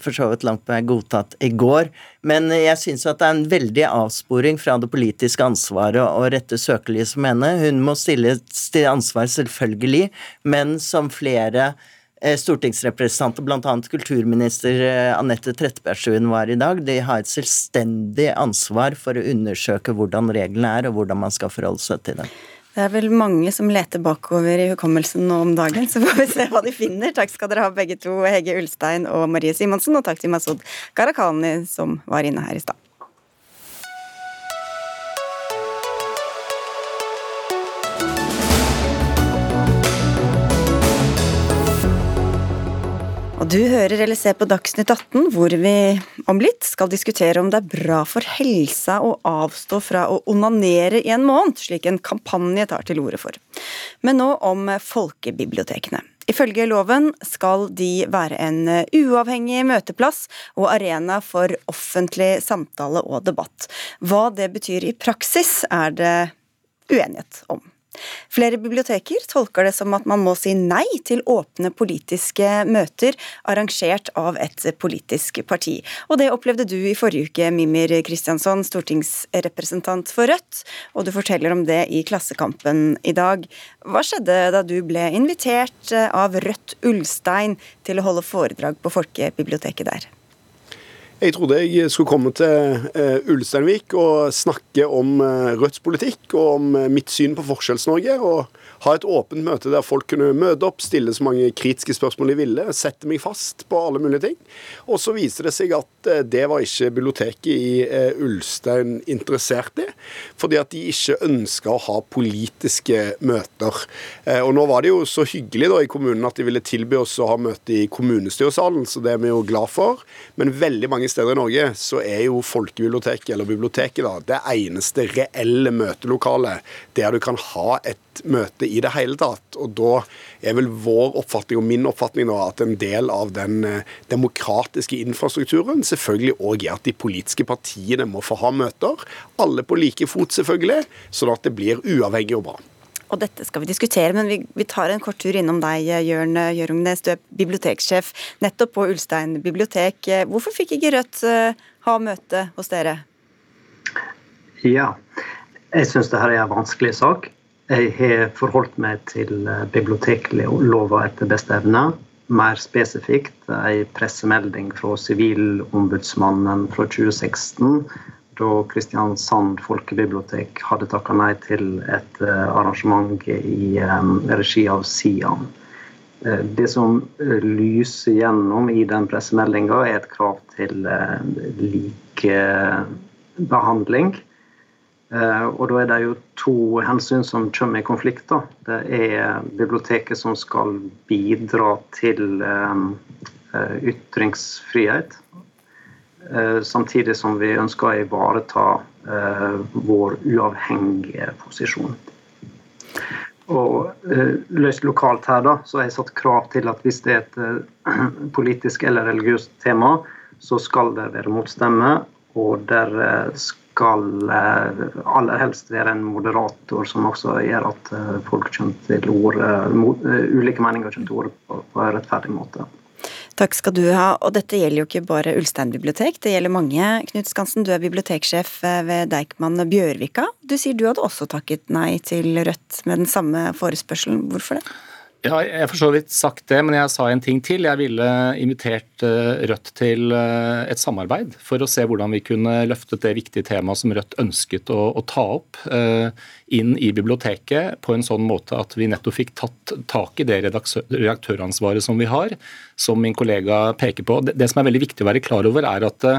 for så vidt langt på vei godtatt i går. Men jeg syns at det er en veldig avsporing fra det politiske ansvaret å rette søkelyset på henne. Hun må stilles til ansvar, selvfølgelig, men som flere Eh, stortingsrepresentanter, bl.a. kulturminister eh, Anette Trettebergstuen var i dag, de har et selvstendig ansvar for å undersøke hvordan reglene er, og hvordan man skal forholde seg til dem. Det er vel mange som leter bakover i hukommelsen nå om dagen, så får vi se hva de finner. Takk skal dere ha begge to, Hege Ulstein og Marie Simonsen, og takk til Masud Gharahkhani som var inne her i stad. Du hører eller ser på Dagsnytt 18, hvor vi om litt skal diskutere om det er bra for helsa å avstå fra å onanere i en måned, slik en kampanje tar til orde for. Men nå om folkebibliotekene. Ifølge loven skal de være en uavhengig møteplass og arena for offentlig samtale og debatt. Hva det betyr i praksis, er det uenighet om. Flere biblioteker tolker det som at man må si nei til åpne politiske møter arrangert av et politisk parti. Og det opplevde du i forrige uke, Mimir Kristiansson, stortingsrepresentant for Rødt, og du forteller om det i Klassekampen i dag. Hva skjedde da du ble invitert av Rødt Ulstein til å holde foredrag på Folkebiblioteket der? Jeg trodde jeg skulle komme til uh, Ulsteinvik og snakke om uh, Rødts politikk og om uh, mitt syn på Forskjells-Norge. og ha et åpent møte der folk kunne møte opp, stille så mange kritiske spørsmål de ville, sette meg fast på alle mulige ting. Og så viser det seg at eh, det var ikke biblioteket i eh, Ulstein interessert i, fordi at de ikke ønska å ha politiske møter. Eh, og nå var det jo så hyggelig da i kommunen at de ville tilby oss å ha møte i kommunestyresalen, så det er vi jo glad for. Men veldig mange steder i Norge så er jo folkebiblioteket, eller biblioteket, da, det eneste reelle møtelokalet der du kan ha et møte i det hele tatt. Og da er vel vår oppfatning og min oppfatning nå at en del av den eh, demokratiske infrastrukturen selvfølgelig òg er at de politiske partiene må få ha møter. Alle på like fot, selvfølgelig, sånn at det blir uavhengig og bra. Og dette skal vi diskutere, men vi, vi tar en kort tur innom deg, Jørn Gjørungnes. Du er biblioteksjef nettopp på Ulstein bibliotek. Hvorfor fikk ikke Rødt eh, ha møte hos dere? Ja, jeg syns dette er en vanskelig sak. Jeg har forholdt meg til eh, biblioteklova etter beste evne. Mer spesifikt en pressemelding fra Sivilombudsmannen fra 2016 da Kristiansand folkebibliotek hadde takka nei til et eh, arrangement i regi av Sian. Eh, det som eh, lyser gjennom i den pressemeldinga, er et krav til likebehandling. Og da er det jo to hensyn som kommer i konflikt. Da. Det er biblioteket som skal bidra til ytringsfrihet Eh, samtidig som vi ønsker å ivareta eh, vår uavhengige posisjon. Og eh, løst lokalt her da, så har jeg satt krav til at hvis det er et [clears throat] politisk eller religiøst tema, så skal det være motstemme, og der skal aller helst være en moderator som også gjør at folk kommer til ord, ulike meninger kommer til ord på en rettferdig måte. Takk skal du ha. Og dette gjelder jo ikke bare Ulstein bibliotek, det gjelder mange. Knut Skansen, du er biblioteksjef eh, ved Deichman Bjørvika. Du sier du hadde også takket nei til Rødt med den samme forespørselen. Hvorfor det? Ja, jeg har for så vidt sagt det, men jeg sa en ting til. Jeg ville invitert eh, Rødt til eh, et samarbeid for å se hvordan vi kunne løftet det viktige temaet som Rødt ønsket å, å ta opp, eh, inn i biblioteket på en sånn måte at vi nettopp fikk tatt tak i det redaktøransvaret som vi har, som min kollega peker på. Det, det som er veldig viktig å være klar over, er at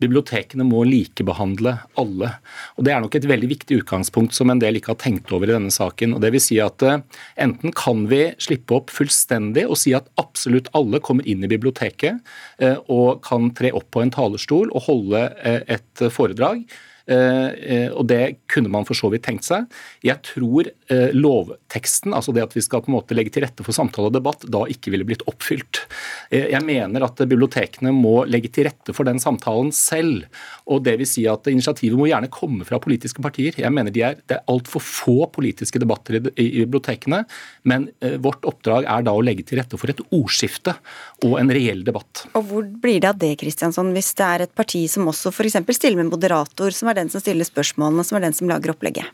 bibliotekene må likebehandle alle. Og Det er nok et veldig viktig utgangspunkt som en del ikke har tenkt over i denne saken. og det vil si at eh, Enten kan vi slippe opp fullstendig og si at absolutt alle kommer inn i biblioteket eh, og kan tre opp på en talerstol og holde eh, et foredrag og det kunne man for så vidt tenkt seg. Jeg tror eh, lovteksten, altså det at vi skal på en måte legge til rette for samtale og debatt, da ikke ville blitt oppfylt. Jeg mener at bibliotekene må legge til rette for den samtalen selv. og det vil si at Initiativet må gjerne komme fra politiske partier. Jeg mener de er, Det er altfor få politiske debatter i, bibliotekene, men vårt oppdrag er da å legge til rette for et ordskifte og en reell debatt. Og Hvor blir det av det, Kristiansson, hvis det er et parti som også f.eks. stiller med moderator, som er den som stiller spørsmålene, som er den som lager opplegget?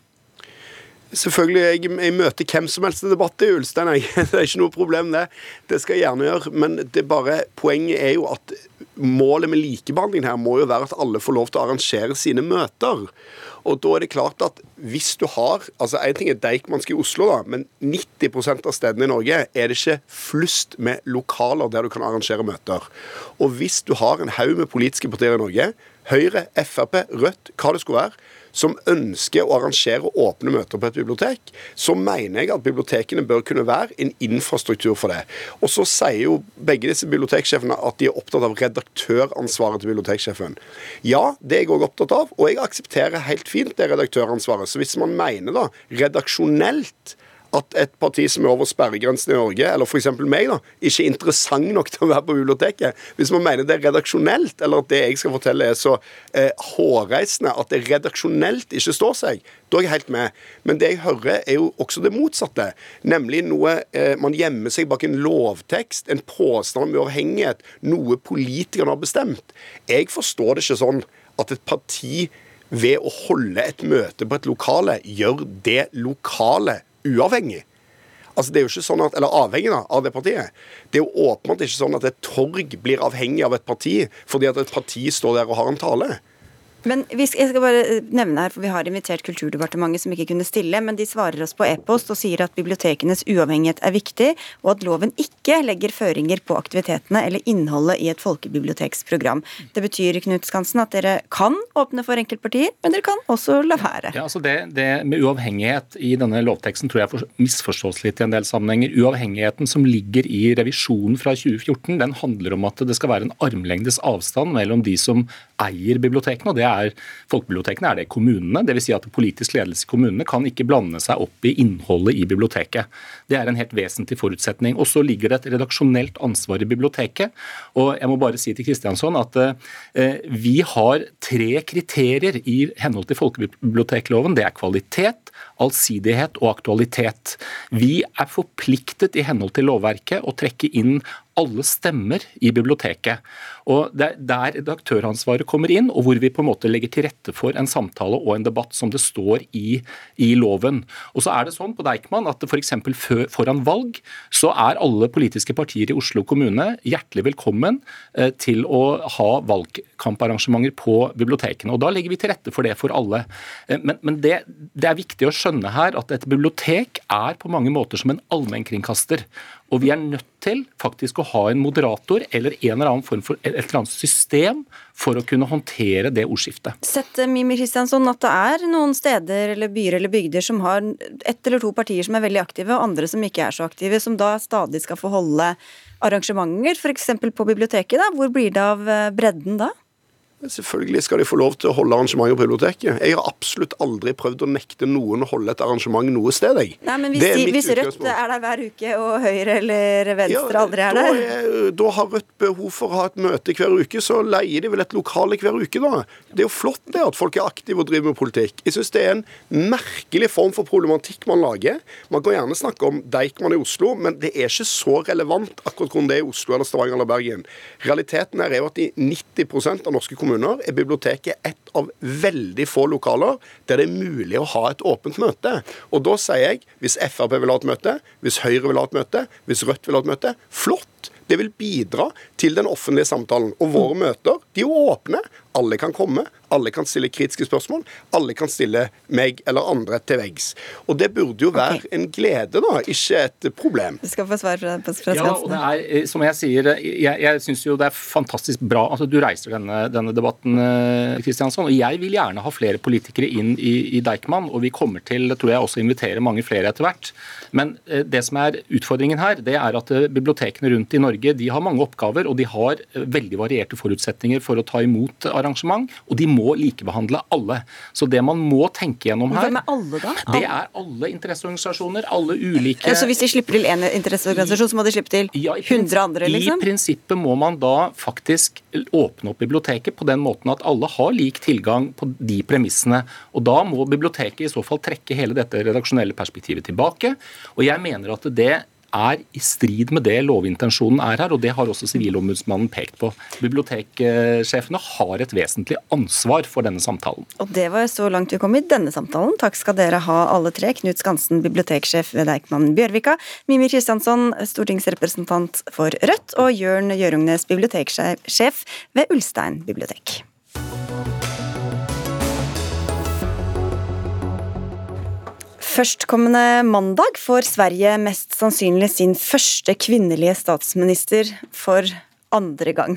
Selvfølgelig, jeg, jeg, møter hvem som helst i debatt i Ulstein. Jeg. [laughs] Det er ikke noe problem, det. Det skal jeg gjerne gjøre. Men det bare, poenget er jo at målet med likebehandlingen her må jo være at alle får lov til å arrangere sine møter. Og da er det klart at hvis du har altså En ting er Deichmanske i Oslo, da, men 90% av stedene i Norge er det ikke flust med lokaler der du kan arrangere møter. Og hvis du har en haug med politiske partier i Norge Høyre, Frp, Rødt, hva det skulle være, som ønsker å arrangere åpne møter på et bibliotek, så mener jeg at bibliotekene bør kunne være en infrastruktur for det. Og så sier jo begge disse biblioteksjefene at de er opptatt av redaktøransvaret til biblioteksjefen. Ja, det er jeg òg opptatt av, og jeg aksepterer helt fint det redaktøransvaret. Så hvis man mener da redaksjonelt at et parti som er over sperregrensen i Norge, eller f.eks. meg, da, ikke er interessant nok til å være på biblioteket. Hvis man mener det er redaksjonelt, eller at det jeg skal fortelle er så eh, hårreisende at det redaksjonelt ikke står seg, da er jeg helt med. Men det jeg hører, er jo også det motsatte. Nemlig noe eh, Man gjemmer seg bak en lovtekst, en påstand om uavhengighet, noe politikerne har bestemt. Jeg forstår det ikke sånn at et parti ved å holde et møte på et lokale gjør det lokale uavhengig. Altså det er jo ikke sånn at, Eller avhengig da, av det partiet. Det er jo åpenbart ikke sånn at et torg blir avhengig av et parti fordi at et parti står der og har en tale. Men jeg skal bare nevne her, for Vi har invitert Kulturdepartementet, som ikke kunne stille, men de svarer oss på e-post og sier at bibliotekenes uavhengighet er viktig, og at loven ikke legger føringer på aktivitetene eller innholdet i et folkebiblioteksprogram. Det betyr Knut Skansen, at dere kan åpne for enkeltpartier, men dere kan også la være. Ja, altså det, det med uavhengighet i denne lovteksten tror jeg misforstås litt i en del sammenhenger. Uavhengigheten som ligger i revisjonen fra 2014, den handler om at det skal være en armlengdes avstand mellom de som eier bibliotekene, og det er folkebibliotekene, er det kommunene. Dvs. Si at politisk ledelse i kommunene kan ikke blande seg opp i innholdet i biblioteket. Det er en helt vesentlig forutsetning. Og så ligger det et redaksjonelt ansvar i biblioteket. Og jeg må bare si til Kristiansson at eh, vi har tre kriterier i henhold til folkebibliotekloven. Det er kvalitet, allsidighet og aktualitet. Vi er forpliktet i henhold til lovverket å trekke inn alle stemmer i biblioteket. Og Det er der redaktøransvaret kommer inn, og hvor vi på en måte legger til rette for en samtale og en debatt som det står i, i loven. Og så er det sånn på Deichman at f.eks. For foran valg så er alle politiske partier i Oslo kommune hjertelig velkommen eh, til å ha valgkamparrangementer på bibliotekene. Og Da legger vi til rette for det for alle. Eh, men, men det, det er viktig å skjønne her at et bibliotek er på mange måter som en allmennkringkaster. Og vi er nødt til faktisk å ha en moderator eller en eller annen form for et eller annet system for å kunne håndtere det ordskiftet. Sett Mimi Kristiansson, at det er noen steder eller byer eller bygder som har ett eller to partier som er veldig aktive, og andre som ikke er så aktive, som da stadig skal få holde arrangementer, f.eks. på biblioteket. da. Hvor blir det av eh, bredden da? Selvfølgelig skal de få lov til å holde arrangementer på biblioteket. Jeg har absolutt aldri prøvd å nekte noen å holde et arrangement noe sted. Jeg. Nei, men Hvis, de, hvis Rødt er der hver uke, og Høyre eller Venstre ja, aldri er der? Er, da har Rødt behov for å ha et møte hver uke, så leier de vel et lokale hver uke, da. Det er jo flott det at folk er aktive og driver med politikk. Jeg syns det er en merkelig form for problematikk man lager. Man kan gjerne snakke om Deichman i Oslo, men det er ikke så relevant akkurat hvordan det er i Oslo eller Stavanger eller Bergen. Realiteten er jo at i 90% av norske kommuner kommuner er biblioteket ett av veldig få lokaler der det er mulig å ha et åpent møte. Og da sier jeg, hvis Frp vil ha et møte, hvis Høyre vil ha et møte, hvis Rødt vil ha et møte, flott! Det vil bidra til den offentlige samtalen. Og våre møter de er åpne. Alle kan komme, alle kan stille kritiske spørsmål. Alle kan stille meg eller andre til veggs. Og det burde jo være okay. en glede, da, ikke et problem. Du skal få svar fra, fra Ja, og det er, eh, som jeg sier, eh, jeg, jeg syns jo det er fantastisk bra altså Du reiser denne, denne debatten, Kristiansson. Eh, og jeg vil gjerne ha flere politikere inn i, i Deichman, og vi kommer til, tror jeg, også invitere mange flere etter hvert. Men det som er utfordringen her, det er at bibliotekene rundt i Norge de har mange oppgaver, og de har veldig varierte forutsetninger for å ta imot arrangement, og de må likebehandle alle. Så det man må tenke gjennom her Hvem er alle, da? Det er alle interesseorganisasjoner, alle ulike Så hvis de slipper til én interesseorganisasjon, så må de slippe til ja, 100 andre, liksom? I prinsippet må man da faktisk åpne opp biblioteket på den måten at alle har lik tilgang på de premissene. Og da må biblioteket i så fall trekke hele dette redaksjonelle perspektivet tilbake. Og jeg mener at det er i strid med det lovintensjonen er her, og det har også Sivilombudsmannen pekt på. Biblioteksjefene har et vesentlig ansvar for denne samtalen. Og det var så langt vi kom i denne samtalen. Takk skal dere ha alle tre. Knut Skansen, biblioteksjef ved Deichman Bjørvika, Mimir Kristiansson, stortingsrepresentant for Rødt, og Jørn Gjørungnes, biblioteksjef ved Ulstein bibliotek. Førstkommende mandag får Sverige mest sannsynlig sin første kvinnelige statsminister for andre gang.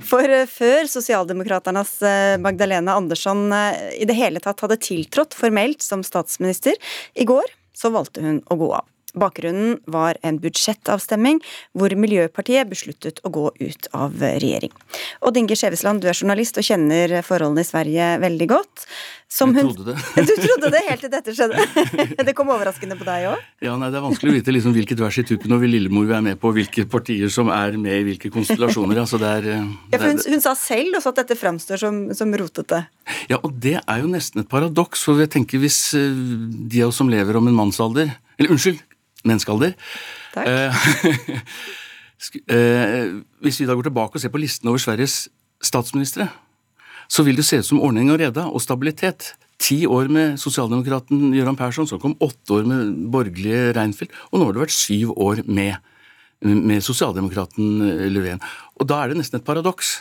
For eh, før Sosialdemokraternas eh, Magdalena Andersson eh, i det hele tatt hadde tiltrådt formelt som statsminister, i går så valgte hun å gå av. Bakgrunnen var en budsjettavstemning hvor Miljøpartiet besluttet å gå ut av regjering. Odd Inge Skjevesland, du er journalist og kjenner forholdene i Sverige veldig godt. Som jeg trodde det. [laughs] Du trodde det helt til dette skjedde? [laughs] Det kom overraskende på deg òg? Ja, nei, Det er vanskelig å vite liksom hvilket vers i tuppen og Lillemor vi er med på, hvilke partier som er med i hvilke konstellasjoner. Altså, det er, eh, det er, ja, hun, hun, sa selv også at dette framstår som, som rotete. Ja, og det er jo nesten et paradoks. For jeg tenker hvis eh, de av oss som lever om en mannsalder Eller unnskyld, menneskealder. Takk. Eh, [laughs] eh, hvis vi da går tilbake og ser på listen over Sveriges statsministre, så vil det se ut som ordning og reda og stabilitet. Ti år med sosialdemokraten Gøran Persson, så kom åtte år med borgerlige Reinfeldt, og nå har det vært syv år med, med sosialdemokraten eh, Löfven. Og da er det nesten et paradoks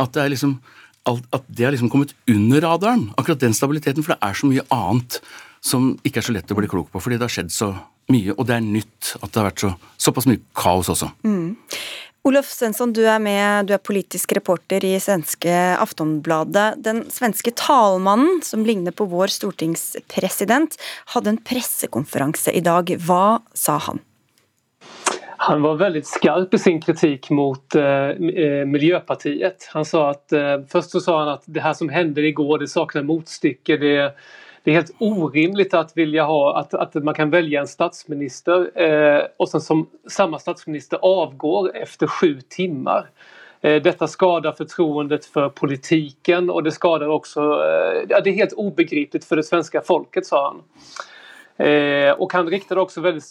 at det er liksom at det har liksom kommet under radaren, akkurat den stabiliteten, for det er så mye annet som ikke er så lett å bli klok på, fordi det har skjedd så mye, og det er nytt at det har vært så, såpass mye kaos også. Mm. Olof Svensson, du er med, du er politisk reporter i svenske Aftonbladet. Den svenske talmannen, som ligner på vår stortingspresident, hadde en pressekonferanse i dag. Hva sa han? Han var veldig skarp i sin kritikk mot eh, eh Miljöpartiet. Han sa at, eh, Først så sa han at det her som hendte i går, det sakner motstykke. Det, det, er helt orimelig at, ha, at, at, man kan velge en statsminister eh, og sen som samme statsminister avgår etter sju timer. Eh, dette skader fortroendet for politikken og det skader også eh, ja, Det er helt ubegripelig for det svenske folket, sa han. Eh, och han riktade också väldigt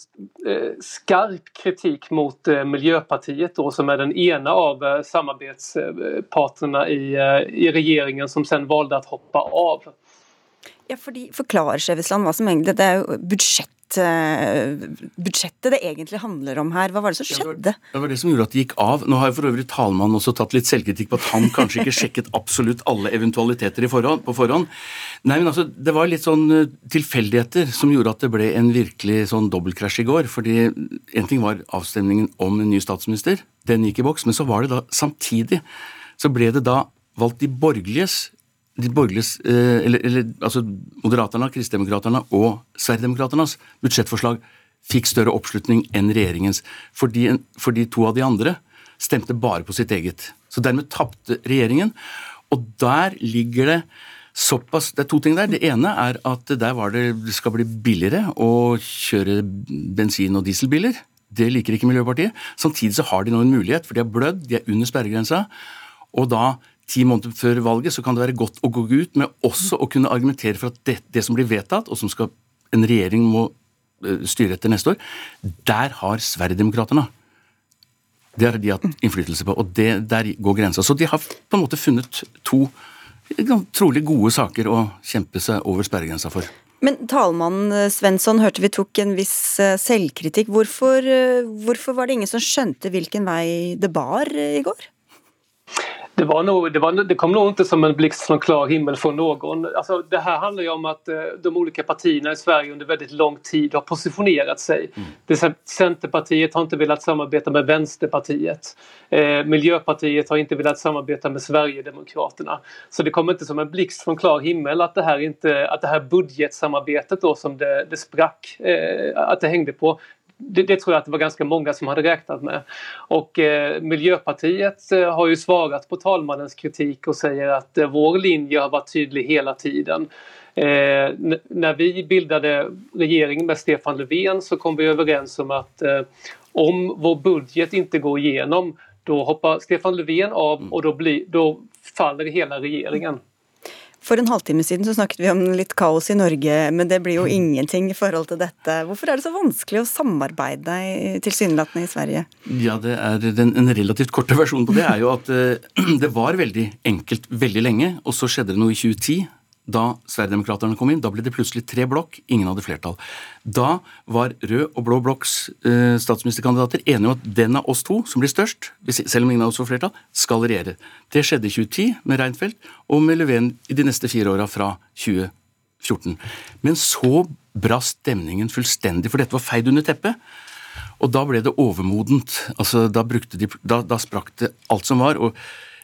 eh, skarp kritik mot eh, Miljöpartiet då, som är den ena av eh, samarbetspartnerna i, eh, i regeringen som sen valde att hoppa av. Ja, fordi Forklarer Skjevesland hva som egentlig Det er jo budsjett, eh, budsjettet det egentlig handler om her. Hva var det som skjedde? Det var det som gjorde at det gikk av. Nå har jo for øvrig talmannen også tatt litt selvkritikk på at han kanskje ikke sjekket absolutt alle eventualiteter forhånd, på forhånd. Nei, men altså, Det var litt sånn eh, tilfeldigheter som gjorde at det ble en virkelig sånn dobbeltkrasj i går. fordi En ting var avstemningen om en ny statsminister, den gikk i boks. Men så var det da samtidig så ble det da valgt de borgerliges de borgerliges, eh, eller, eller altså Moderaterna, Kristdemokraterna og Sverigedemokraternas budsjettforslag fikk større oppslutning enn regjeringens, fordi, fordi, to av de andre stemte bare på sitt eget. Så dermed tapte regjeringen. Og der ligger det såpass Det er to ting der. Det ene er at der var det, det skal bli billigere å kjøre bensin- og dieselbiler. Det liker ikke Miljøpartiet. Samtidig så har de nå en mulighet, for de har blødd, de er under sperregrensa. Og da ti måneder før valget, så kan det være godt å gå ut med også å kunne argumentere for at det, det som blir vedtatt, og som skal, en regjering må uh, styre etter neste år, der har Sverigedemokraterna det har de hatt innflytelse på, og det, der går grensa. Så de har på en måte funnet to trolig gode saker å kjempe seg over sperregrensa for. Men talmannen eh, Svensson hørte vi tok en viss eh, selvkritikk. Hvorfor, hvorfor var det ingen som skjønte hvilken vei det bar i går? Det, var nog, det, var, det, kom nog inte som en blixt från klar himmel från någon. Alltså, det här handlar ju om att eh, de olika partierna i Sverige under väldigt lång tid har positionerat sig. Mm. Centerpartiet har inte velat samarbeta med Vänsterpartiet. Eh, Miljöpartiet har inte velat samarbeta med Sverigedemokraterna. Så det kom inte som en blixt från klar himmel att det här, inte, att det här budgetsamarbetet då som det, det sprack, eh, att det hängde på det, det, tror jag att det var ganska många som hade räknat med. Och eh, Miljöpartiet eh, har ju svarat på talmannens kritik och säger att eh, vår linje har varit tydlig hela tiden. Eh, när vi bildade regering med Stefan Löfven så kom vi överens om att eh, om vår budget inte går igenom då hoppar Stefan Löfven av och då, blir, då faller hela regeringen. For en halvtime siden så snakket vi om litt kaos i Norge, men det blir jo ingenting i forhold til dette. Hvorfor er det så vanskelig å samarbeide tilsynelatende i Sverige? Ja, det er den, En relativt korte versjon på det er jo at uh, [clears throat] det var veldig enkelt veldig lenge, og så skjedde det noe i 2010 da Sverigedemokraterna kom inn, da ble det plutselig tre blokk, ingen hadde flertall. Da var rød og blå blokks eh, statsministerkandidater enige om at den av oss to som blir størst, selv om ingen av oss får flertall, skal regjere. Det skjedde i 2010 med Reinfeldt og med Löfven i de neste fire åra fra 2014. Men så brast stemningen fullstendig, for dette var feid under teppet. Og da ble det overmodent. Altså, da, de, da, da sprakk det alt som var. og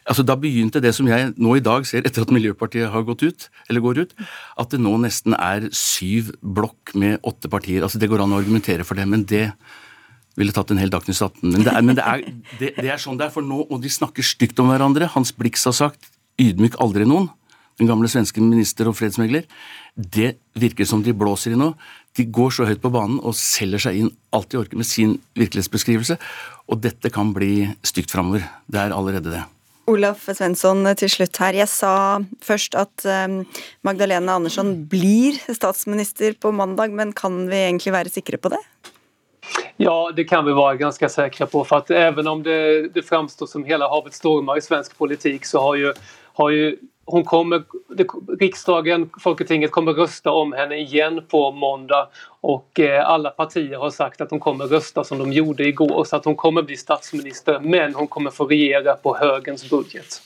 Altså, Da begynte det som jeg nå i dag ser etter at Miljøpartiet har gått ut, eller går ut, at det nå nesten er syv blokk med åtte partier. Altså, Det går an å argumentere for det, men det ville tatt en hel Dagsnytt 18. Men, det er, men det, er, det, det er, sånn det er, for nå, og de snakker stygt om hverandre. Hans Blix har sagt 'ydmyk aldri noen', den gamle svenske minister og fredsmegler. Det virker som de blåser i nå. De går så høyt på banen og selger seg inn alt de orker med sin virkelighetsbeskrivelse. Og dette kan bli stygt framover. Det er allerede det. Olaf Svensson til slutt her. Jeg sa først at um, Magdalena Andersson blir statsminister på mandag, men kan vi egentlig være sikre på det? Ja, det kan vi være ganske sikre på. for at Even om det, det framstår som hele havet stormer i svensk politikk, så har jo, har jo hon kommer, riksdagen, Folketinget kommer rösta om henne igen på måndag och eh, alla partier har sagt att de kommer rösta som de gjorde igår så att hon kommer bli statsminister men hon kommer få regjere på högens budget.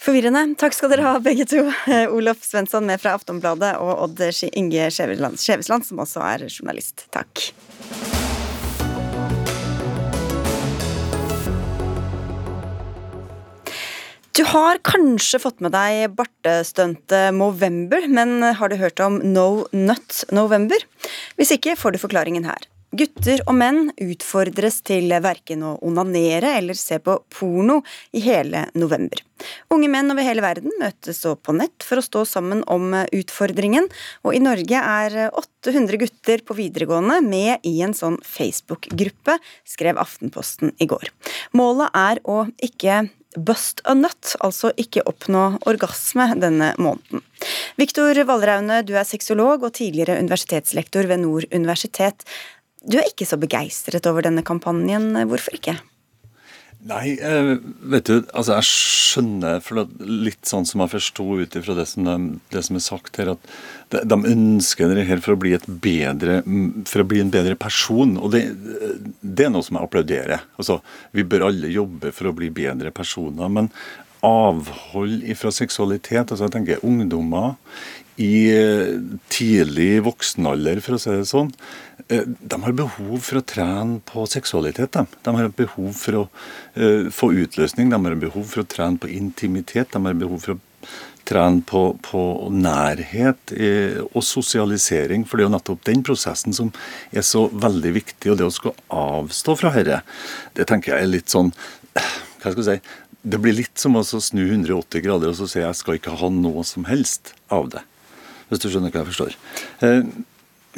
Forvirrende. Takk skal dere ha, begge to. Olof Svensson med fra Aftonbladet og Odd Inge Skjevesland, som også er journalist. Takk. Du har kanskje fått med deg bartestuntet Movember, men har du hørt om No Nut November? Hvis ikke får du forklaringen her. Gutter og menn utfordres til verken å onanere eller se på porno i hele november. Unge menn over hele verden møtes så på nett for å stå sammen om utfordringen, og i Norge er 800 gutter på videregående med i en sånn Facebook-gruppe, skrev Aftenposten i går. Målet er å ikke bust a nut, altså ikke oppnå orgasme denne måneden. Viktor Valraune, du er sexolog og tidligere universitetslektor ved Nord universitet. Du er ikke så begeistret over denne kampanjen. Hvorfor ikke? Nei, eh, vet du, altså jeg skjønner for litt sånn som jeg forsto ut ifra det, det, som er sagt her, at de, de ønsker det her for å bli et bedre for å bli en bedre person. Og det, det er noe som jeg applauderer. Altså, vi bør alle jobbe for å bli bedre personer. Men avhold fra seksualitet, altså jeg tenker ungdommer i tidlig tidlig voksenalder, for å si det sånn, eh, de har behov for å trene på seksualitet. De, de har behov for å uh, få utløsning, de har behov for å trene på intimitet. De har behov for å trene på, på nærhet uh, og sosialisering. For det er jo nettopp den prosessen som er så veldig viktig. Og det å skulle avstå fra dette, det tenker jeg er litt sånn hva skal jeg si, Det blir litt som å snu 180 grader og så si jeg skal ikke ha noe som helst av det hvis du skjønner hva jeg forstår. Eh,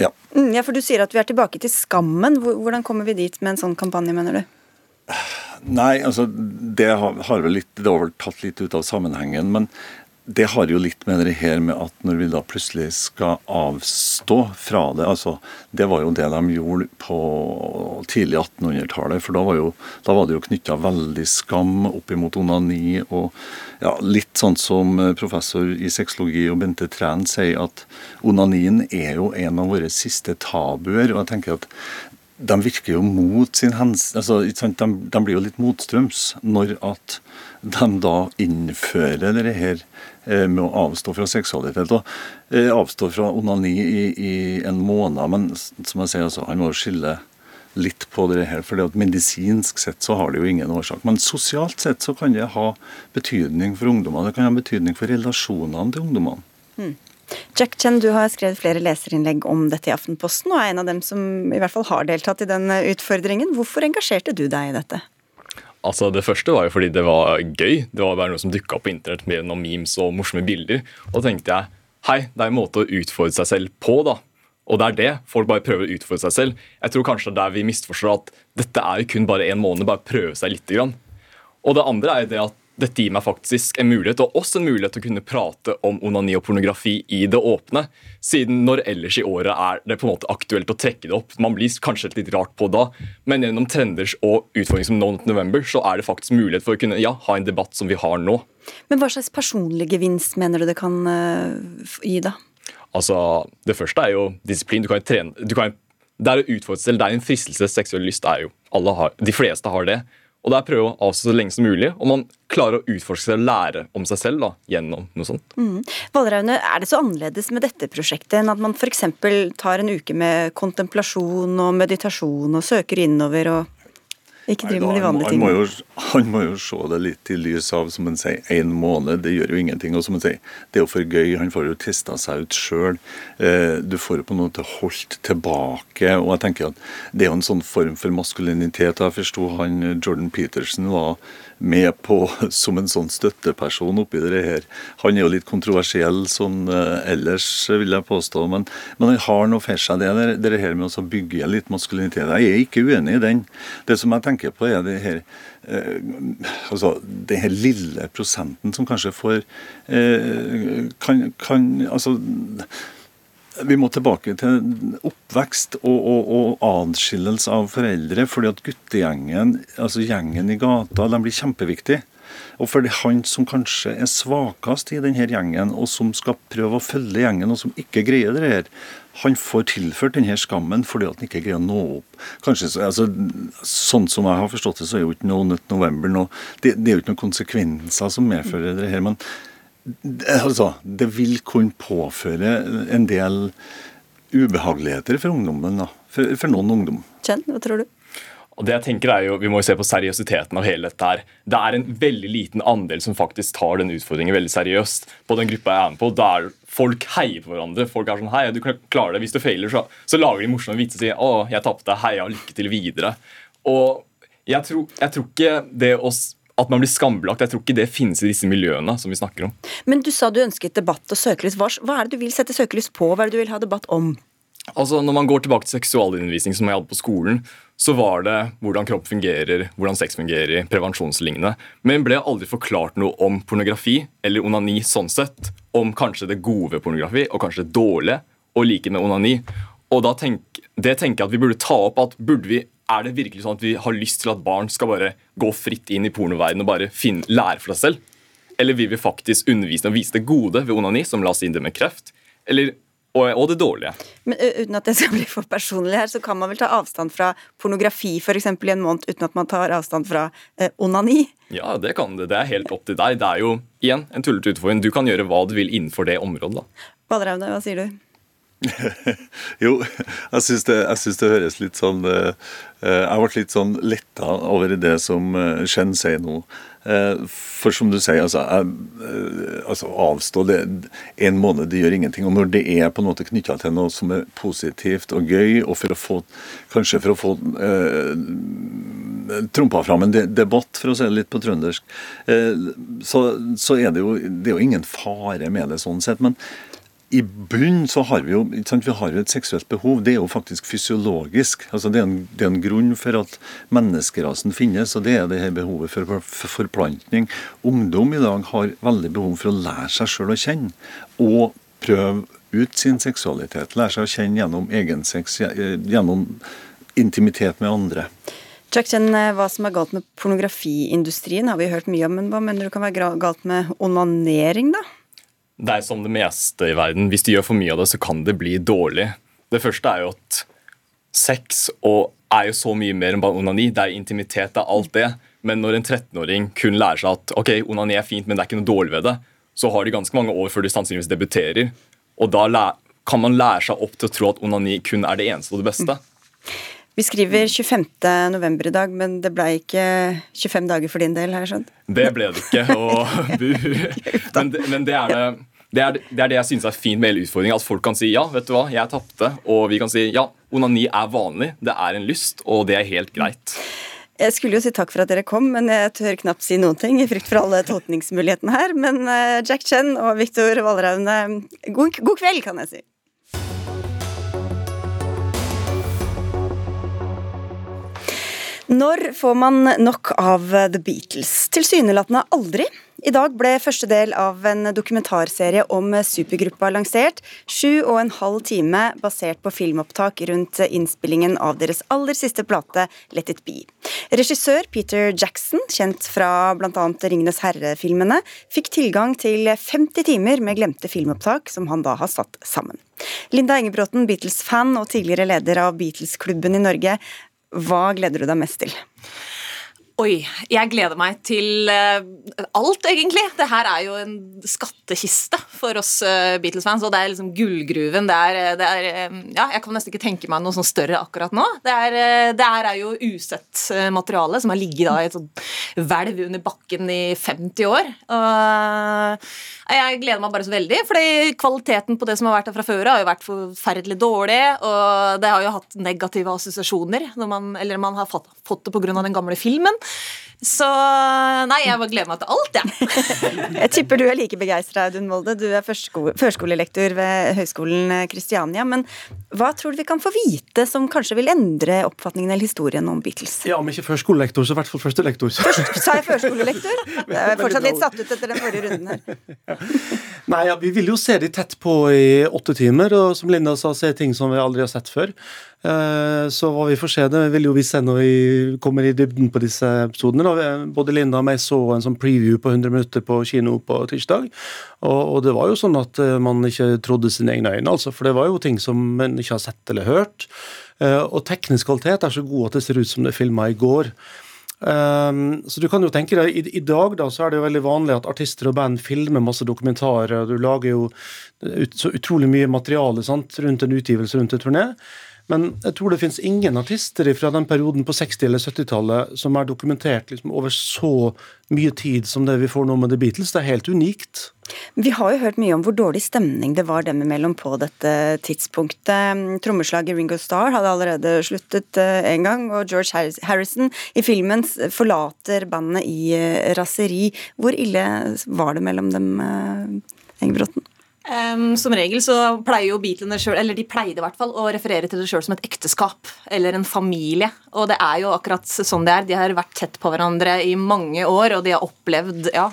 ja. Mm, ja, for du sier at vi er tilbake til skammen. Hvordan kommer vi dit med en sånn kampanje, mener du? Nei, altså det har, har vel litt, det har vel tatt litt ut av sammenhengen. Men det har jo litt med det her med at når vi da plutselig skal avstå fra det altså Det var jo det de gjorde på tidlig 1800-tallet. For da var, jo, da var, det jo knytta veldig skam opp imot onani. Og ja, litt sånn som professor i sexologi og Bente Træn sier, at onanien er jo en av våre siste tabuer. Og jeg tenker at de virker jo mot sin hens... Altså, de, de blir jo litt motstrøms når at de da innfører det her Eh, med å avstå fra seksualitet. og eh, Avstå fra onani i, i, en måned. Men som jeg sier, altså, han må skille litt på det her. for Medisinsk sett så har det jo ingen årsak. Men sosialt sett så kan det ha betydning for ungdommene. Det kan ha betydning for relasjonene til ungdommene. Mm. Jack Chen, du har skrevet flere leserinnlegg om dette i Aftenposten, og er en av dem som i hvert fall har deltatt i den utfordringen. Hvorfor engasjerte du deg i dette? Altså Det første var jo fordi det var gøy. Det var bare noe som dukka opp på internett med noen memes og morsomme bilder. Og da tenkte jeg hei, det er en måte å utfordre seg selv på. da. Og det er det. Folk bare prøver å utfordre seg selv. Jeg tror kanskje det er der vi misforstår at dette er jo kun bare én måned. Bare prøve seg lite grann. Og det andre er jo det at dette gir meg faktisk en mulighet, og også en mulighet til å kunne prate om onani og pornografi i det åpne. Siden når ellers i året er det på en måte aktuelt å trekke det opp. Man blir kanskje litt rart på da, men gjennom trenders og utfordringer som No November, så er det faktisk mulighet for å kunne ja, ha en debatt som vi har nå. Men hva slags personlig gevinst mener du det kan uh, gi, da? Altså, Det første er jo disiplin. Du kan jo trene du kan, Det er å utfordre selv. Det er en fristelse. Seksuell lyst er jo alle har, De fleste har det. Og det er prøve å avstå så lenge som mulig, og man klarer å utforske seg og lære om seg selv da, gjennom noe sånt. Mm. Er det så annerledes med dette prosjektet enn at man f.eks. tar en uke med kontemplasjon og meditasjon og søker innover og ikke driv med de vanlige tingene. Han, han, må jo se det litt i lys av som han sier, én måned. Det gjør jo ingenting. Og som han sier, det er jo for gøy. Han får jo testa seg ut sjøl. Eh, du får jo på noe til holdt tilbake. Og jeg tenker at det er jo en sånn form for maskulinitet. Jeg forsto han Jordan Peterson var med på som en sånn støtteperson oppi det her. Han er jo litt kontroversiell sånn uh, ellers, vil jeg påstå, men, men han har noe for seg, det, det her med å bygge litt maskulinitet. Jeg er ikke uenig i den. Det som jeg tenker på, er det her eh, altså, det her lille prosenten som kanskje får eh, kan, kan altså vi må tilbake til oppvekst og, og, og adskillelse av foreldre. fordi at guttegjengen, altså gjengen i gata, de blir kjempeviktig. Og for det han som kanskje er svakest i denne gjengen, og som skal prøve å følge gjengen, og som ikke greier det her, han får tilført denne skammen fordi at han ikke greier å nå opp. Kanskje, altså, Sånn som jeg har forstått det, så er jo ikke No Nut November nå. det, det, er jo ikke noen konsekvenser som medfører det her. men Altså, det vil kunne påføre en del ubehageligheter for ungdommen. Da. For, for noen ungdom. Chen, hva tror du? Og det jeg tenker er jo, Vi må jo se på seriøsiteten av hele dette. her. Det er en veldig liten andel som faktisk tar den utfordringen veldig seriøst. På den gruppa jeg er med på, der Folk heier på hverandre. Folk er sånn Hei, du klarer det. Hvis du feiler, så, så lager de morsomme vitser og sier Å, jeg tapte. Heia, lykke til videre. Og jeg tror, jeg tror ikke det å at man blir skambelagt. Jeg tror ikke det finnes i disse miljøene som vi snakker om. Men du sa du ønsket debatt og søkelys. Hva, er det du vil sette søkelys på? Hva er det du vil ha debatt om? Altså, Når man går tilbake til seksualundervisning som jeg hadde på skolen, så var det hvordan kropp fungerer, hvordan sex fungerer, prevensjonslignende. Men ble aldri forklart noe om pornografi eller onani sånn sett. Om kanskje det gode ved pornografi og kanskje det dårlige, og like med onani. Og da tenk, det tenker jeg at vi burde ta opp. at burde vi er det virkelig sånn at vi har lyst til at barn skal bare gå fritt inn i pornoverdenen og bare finne, lære for seg selv? Eller vil vi faktisk undervise og vise det gode ved onani, som la oss inn det med kreft? Eller og, og, det dårlige. Men Uten at det skal [laughs] bli for personlig her, så kan man vel ta avstand fra pornografi for eksempel, i en måned uten at man tar avstand fra eh, onani? Ja, det kan det. Det er helt opp til deg. Det er jo igjen en tullete utfordring. Du kan gjøre hva du vil innenfor det området. da. Valraune, hva sier du? Jo, jeg syns det, det, høres litt sånn uh, Jeg ble litt sånn letta over det som uh, Shen sier nå. Uh, for som du sier, altså, altså avstå det, en måned, det gjør ingenting. Og når det er på en måte knytta til noe som er positivt og gøy, og for å få kanskje for å få trumpa fram en debatt, for å si det litt på trøndersk, så, så er det jo, det er jo ingen fare med det sånn sett. men i bunn så har vi jo vi har jo et seksuelt behov. Det er jo faktisk fysiologisk. Altså det, er en, det er en grunn for at menneskerasen finnes, og det er det her behovet for, for forplantning. Ungdom i dag har veldig behov for å lære seg sjøl å kjenne, og prøve ut sin seksualitet. Lære seg å kjenne gjennom egensex, gjennom intimitet med andre. Jack Chen, Hva som er galt med pornografiindustrien har vi hørt mye om, men hva mener du kan være galt med onanering, da? Det er som det meste i verden. Hvis du gjør for mye av det, så kan det bli dårlig. Det første er jo at sex er jo så mye mer enn bare onani. Det er intimitet, det er alt det. Men når en 13-åring kun lærer seg at ok, onani er fint, men det er ikke noe dårlig ved det, så har de ganske mange år før de sannsynligvis debuterer. Og da kan man lære seg opp til å tro at onani kun er det eneste og det beste. Vi skriver 25. november i dag, men det ble ikke 25 dager for din del, har jeg skjønt? Det ble det ikke, og [laughs] bu. Men, men det er det det er, det er, det jeg synes er fint med hele utfordringen. At folk kan si ja, vet du hva, jeg tapte. Og vi kan si ja, onani er vanlig, det er en lyst, og det er helt greit. Jeg skulle jo si takk for at dere kom, men jeg tør knapt si noen ting i frykt for alle tolkningsmulighetene her. Men eh, Jack Chen og Viktor Valraune, god, god kveld, kan jeg si. Når får man nok av The Beatles? Tilsynelatende aldri. I dag ble første del av en dokumentarserie om supergruppa lansert. Sju og en halv time basert på filmopptak rundt innspillingen av deres aller siste plate, Let It Be. Regissør Peter Jackson, kjent fra bl.a. Ringenes herre-filmene, fikk tilgang til 50 timer med glemte filmopptak som han da har satt sammen. Linda Engebråten, Beatles-fan og tidligere leder av Beatles-klubben i Norge. Hva gleder du deg mest til? Oi, jeg gleder meg til uh, alt, egentlig. Det her er jo en skattkiste for oss uh, Beatles-fans, og det er liksom gullgruven. Det er, eh, det er Ja, jeg kan nesten ikke tenke meg noe sånn større akkurat nå. Det, er, det her er jo usett materiale som har ligget da i et sånt hvelv under bakken i 50 år. Og jeg gleder meg bare så veldig, fordi kvaliteten på det som har vært der fra før, har jo vært forferdelig dårlig, og det har jo hatt negative assosiasjoner, man, eller man har fått, fått det pga. den gamle filmen. Så nei, jeg bare gleder meg til alt, jeg. Ja. [laughs] jeg tipper du er like begeistra, Audun Molde. Du er førskolelektor ved Høgskolen Kristiania. Men hva tror du vi kan få vite som kanskje vil endre oppfatningen eller historien om Beatles? Ja, om ikke førskolelektor, så i hvert fall førstelektor. [laughs] Først, sa jeg førskolelektor? [laughs] Jeg er fortsatt litt satt ut etter den forrige runden her. Nei, ja, Vi vil jo se de tett på i åtte timer, og som Linda sa, se ting som vi aldri har sett før. Eh, så hva vi får se, det vil jo vi se når vi kommer i dybden på disse episodene. Både Linda og meg så en sånn preview på 100 minutter på kino på tirsdag. Og, det var jo sånn at eh, man ikke trodde sine egne øyne, altså. For det var jo ting som man ikke har sett eller hørt. Eh, og teknisk kvalitet er så god at det ser ut som det er filma i går. Um, så du kan jo tenke deg, i, i, dag da, så er det jo veldig vanlig at artister og band filmer masse dokumentarer. Du lager jo ut, så utrolig mye materiale sant, rundt en utgivelse, rundt en turné. Men jeg tror det finnes ingen artister fra den perioden på 60- eller 70-tallet som er dokumentert liksom, over så mye tid som det vi får nå med The Beatles. Det er helt unikt. Vi har jo hørt mye om hvor dårlig stemning det var dem imellom på dette tidspunktet. Trommeslaget Ringo Starr hadde allerede sluttet eh, en gang, og George Harrison i filmen forlater bandet i eh, raseri. Hvor ille var det mellom dem, eh, Engebråten? Um, som regel så pleier jo Beatlene selv, eller de pleide i hvert fall, å referere til det sjøl som et ekteskap eller en familie. Og det er jo akkurat sånn det er. De har vært tett på hverandre i mange år, og de har opplevd ja,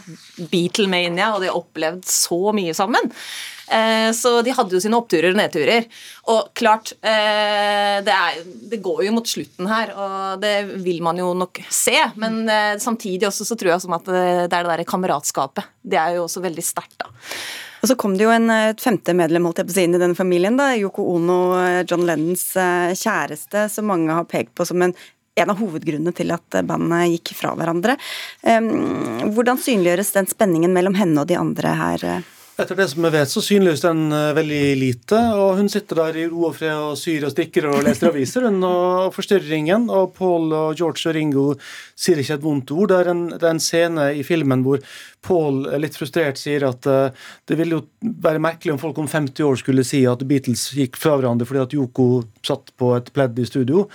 Beatlemania, og de har opplevd så mye sammen. Uh, så de hadde jo sine oppturer og nedturer. Og klart, uh, det, er, det, går jo mot slutten her, og det vil man jo nok se. Men uh, samtidig også så tror jeg som at det er det derre kameratskapet. Det er jo også veldig sterkt, da. Og så kom det jo en, et femte medlem holdt jeg på å si, inn i denne familien. da, Yoko Ono, eh, John Lennons eh, kjæreste, som mange har pekt på som en en av hovedgrunnene til at bandet gikk fra hverandre. Hvordan synliggjøres den spenningen mellom henne og de andre her? Etter det som vi vet, så synliggjøres den eh, veldig lite. og Hun sitter der i ro og fred og syr og stikker og leser aviser hun, og forstyrrer ingen. Og Paul og George og Ringo sier ikke et vondt ord. Det er en, det er en scene i filmen hvor Paul litt frustrert sier at uh, det ville jo være merkelig om folk om 50 år skulle si at Beatles gikk fra hverandre fordi at Yoko satt på et pledd i studio.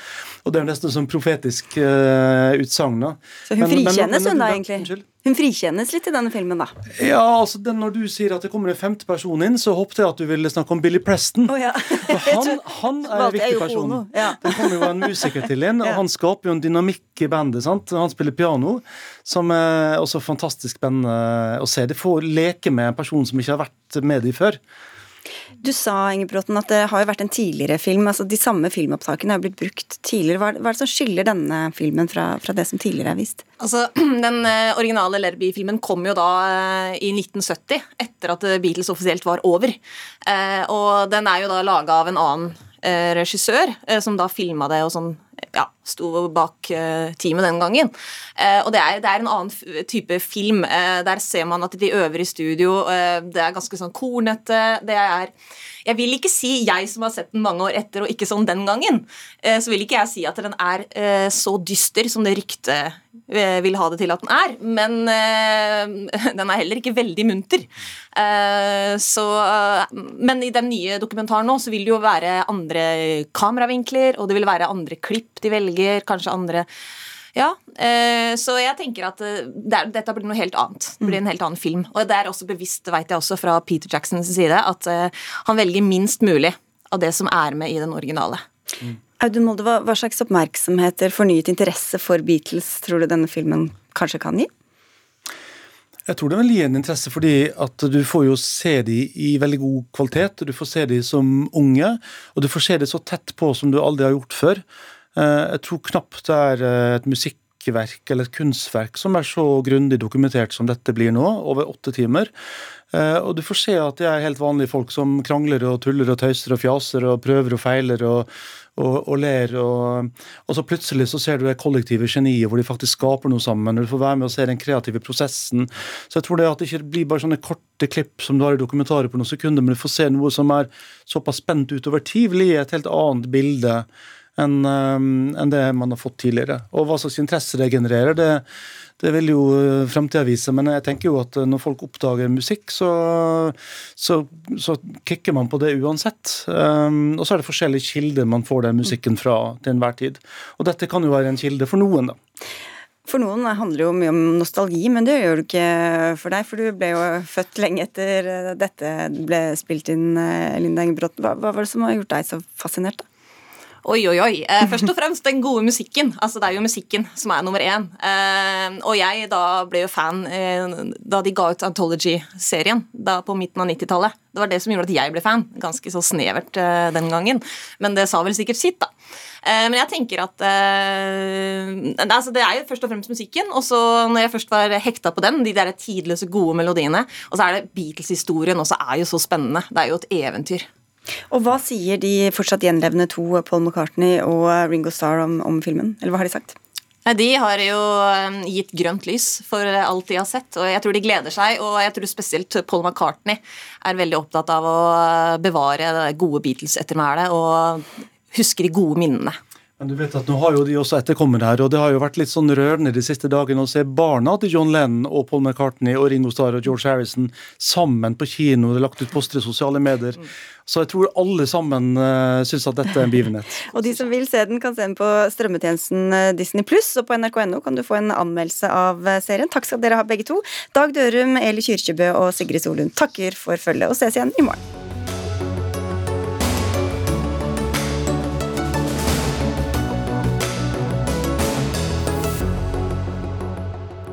Og det er nesten som profetisk uh, utsagn. Så hun frikjennes hun da, egentlig? Unnskyld? Hun frikjennes litt i denne filmen, da? Ja, altså den, Når du sier at det kommer en femte person inn, så håpet jeg at du ville snakke om Billy Preston. Oh, ja. [laughs] han, han, er en viktig person. Ja. Det kommer jo en musiker til inn, og [laughs] han skaper jo en dynamikk i bandet. sant? Han spiller piano, som er også fantastisk spennende å se. Det får leke med en person som ikke har vært med dem før. Du sa Ingebrotten, at det har jo vært en tidligere film. altså De samme filmopptakene har blitt brukt tidligere. Hva er, det som skiller denne filmen fra, fra det som tidligere er vist? Altså, [clears throat] Den eh, originale Lerby-filmen kom jo da eh, i 1970, etter at Beatles offisielt var over. Eh, og den er jo da laga av en annen regissør, som da filma det og sånn ja, sto bak uh, teamet den gangen. Uh, og det er, det er, en annen type film. Uh, der ser man at de øver i studio. det er ganske sånn kornete. Det er Jeg vil ikke si, jeg som har sett den mange år etter og ikke sånn den gangen, så vil ikke jeg si at den er så dyster som det ryktet vil ha det til at den er. Men [laughs] den er heller ikke veldig munter. så Men i den nye dokumentaren nå så vil det jo være andre kameravinkler, og det vil være andre klipp de velger, kanskje andre ja, eh, så jeg tenker at eh, det er, dette blir noe helt annet. Det blir en helt annen film. Og det er også bevisst, vet jeg også fra Peter Jacksons side, at eh, han velger minst mulig av det som er med i den originale. Mm. Audun Molde, hva, hva slags oppmerksomhet eller fornyet interesse for Beatles tror du denne filmen kanskje kan gi? Jeg tror det vil gi en interesse fordi at du får jo se de i veldig god kvalitet. Du får se de som unge, og du får se de så tett på som du aldri har gjort før. Eh, jeg tror knapt det er eh, et musikkverk eller et kunstverk som er så grundig dokumentert som dette blir nå, over åtte timer. Eh, og du får se at det er helt vanlige folk som krangler og tuller og tøyser og fjaser og prøver og feiler og, og, og ler. Og, og, så plutselig så ser du det kollektive geniet hvor de faktisk skaper noe sammen. og Du får være med og se den kreative prosessen. Så jeg tror det at det ikke blir bare sånne korte klipp som du har i dokumentarer på noen sekunder, men du får se noe som er såpass spent utover tid, gi et helt annet bilde enn um, en det man har fått tidligere. Og hva slags interesse det genererer, det, det vil jo uh, framtida vise. Men jeg tenker jo at uh, når folk oppdager musikk, så, så, så kicker man på det uansett. Um, og så er det forskjellige kilder man får den musikken fra til enhver tid. Og dette kan jo være en kilde for noen, da. For noen handler jo mye om nostalgi, men det gjør det ikke for deg. For du ble jo født lenge etter dette ble spilt inn, Linda Engebråten. Hva, hva var det som har gjort deg så fascinert, da? Oi, oi, oi. Eh, [laughs] først og fremst den gode musikken. Altså, Det er jo musikken som er nummer én. Eh, og jeg da ble jo fan eh, da de ga ut Anthology-serien da på midten av 90-tallet. Det var det som gjorde at jeg ble fan. Ganske så snevert den gangen. Men det sa vel sikkert sitt, da. Men jeg tenker at altså Det er jo først og fremst musikken. Og så når jeg først var hekta på den, de der tidløse, gode melodiene, og så er det Beatles-historien også er jo så spennende. Det er jo et eventyr. Og hva sier de fortsatt gjenlevende to, Paul McCartney og Ringo Starr, om, om filmen? Eller hva har de sagt? De har jo um, gitt grønt lys for alt de har sett, og jeg tror de gleder seg. Og jeg tror spesielt Paul McCartney er veldig opptatt av å bevare det gode Beatles-ettermælet og husker de gode minnene. Men du vet at Nå har jo de også etterkommere her, og det har jo vært litt sånn rørende de siste dagene å se barna til John Lennon og Paul McCartney og Ringo Starr og George Harrison sammen på kino. Det er lagt ut poster i sosiale medier. Så jeg tror alle sammen uh, syns at dette er en begivenhet. [laughs] og de som vil se den, kan se den på strømmetjenesten eh, Disney Pluss, og på nrk.no kan du få en anmeldelse av eh, serien. Takk skal dere ha begge to. Dag Dørum, Eli Kyrkjebø og Sigrid Solund takker for følget, og ses igjen i morgen.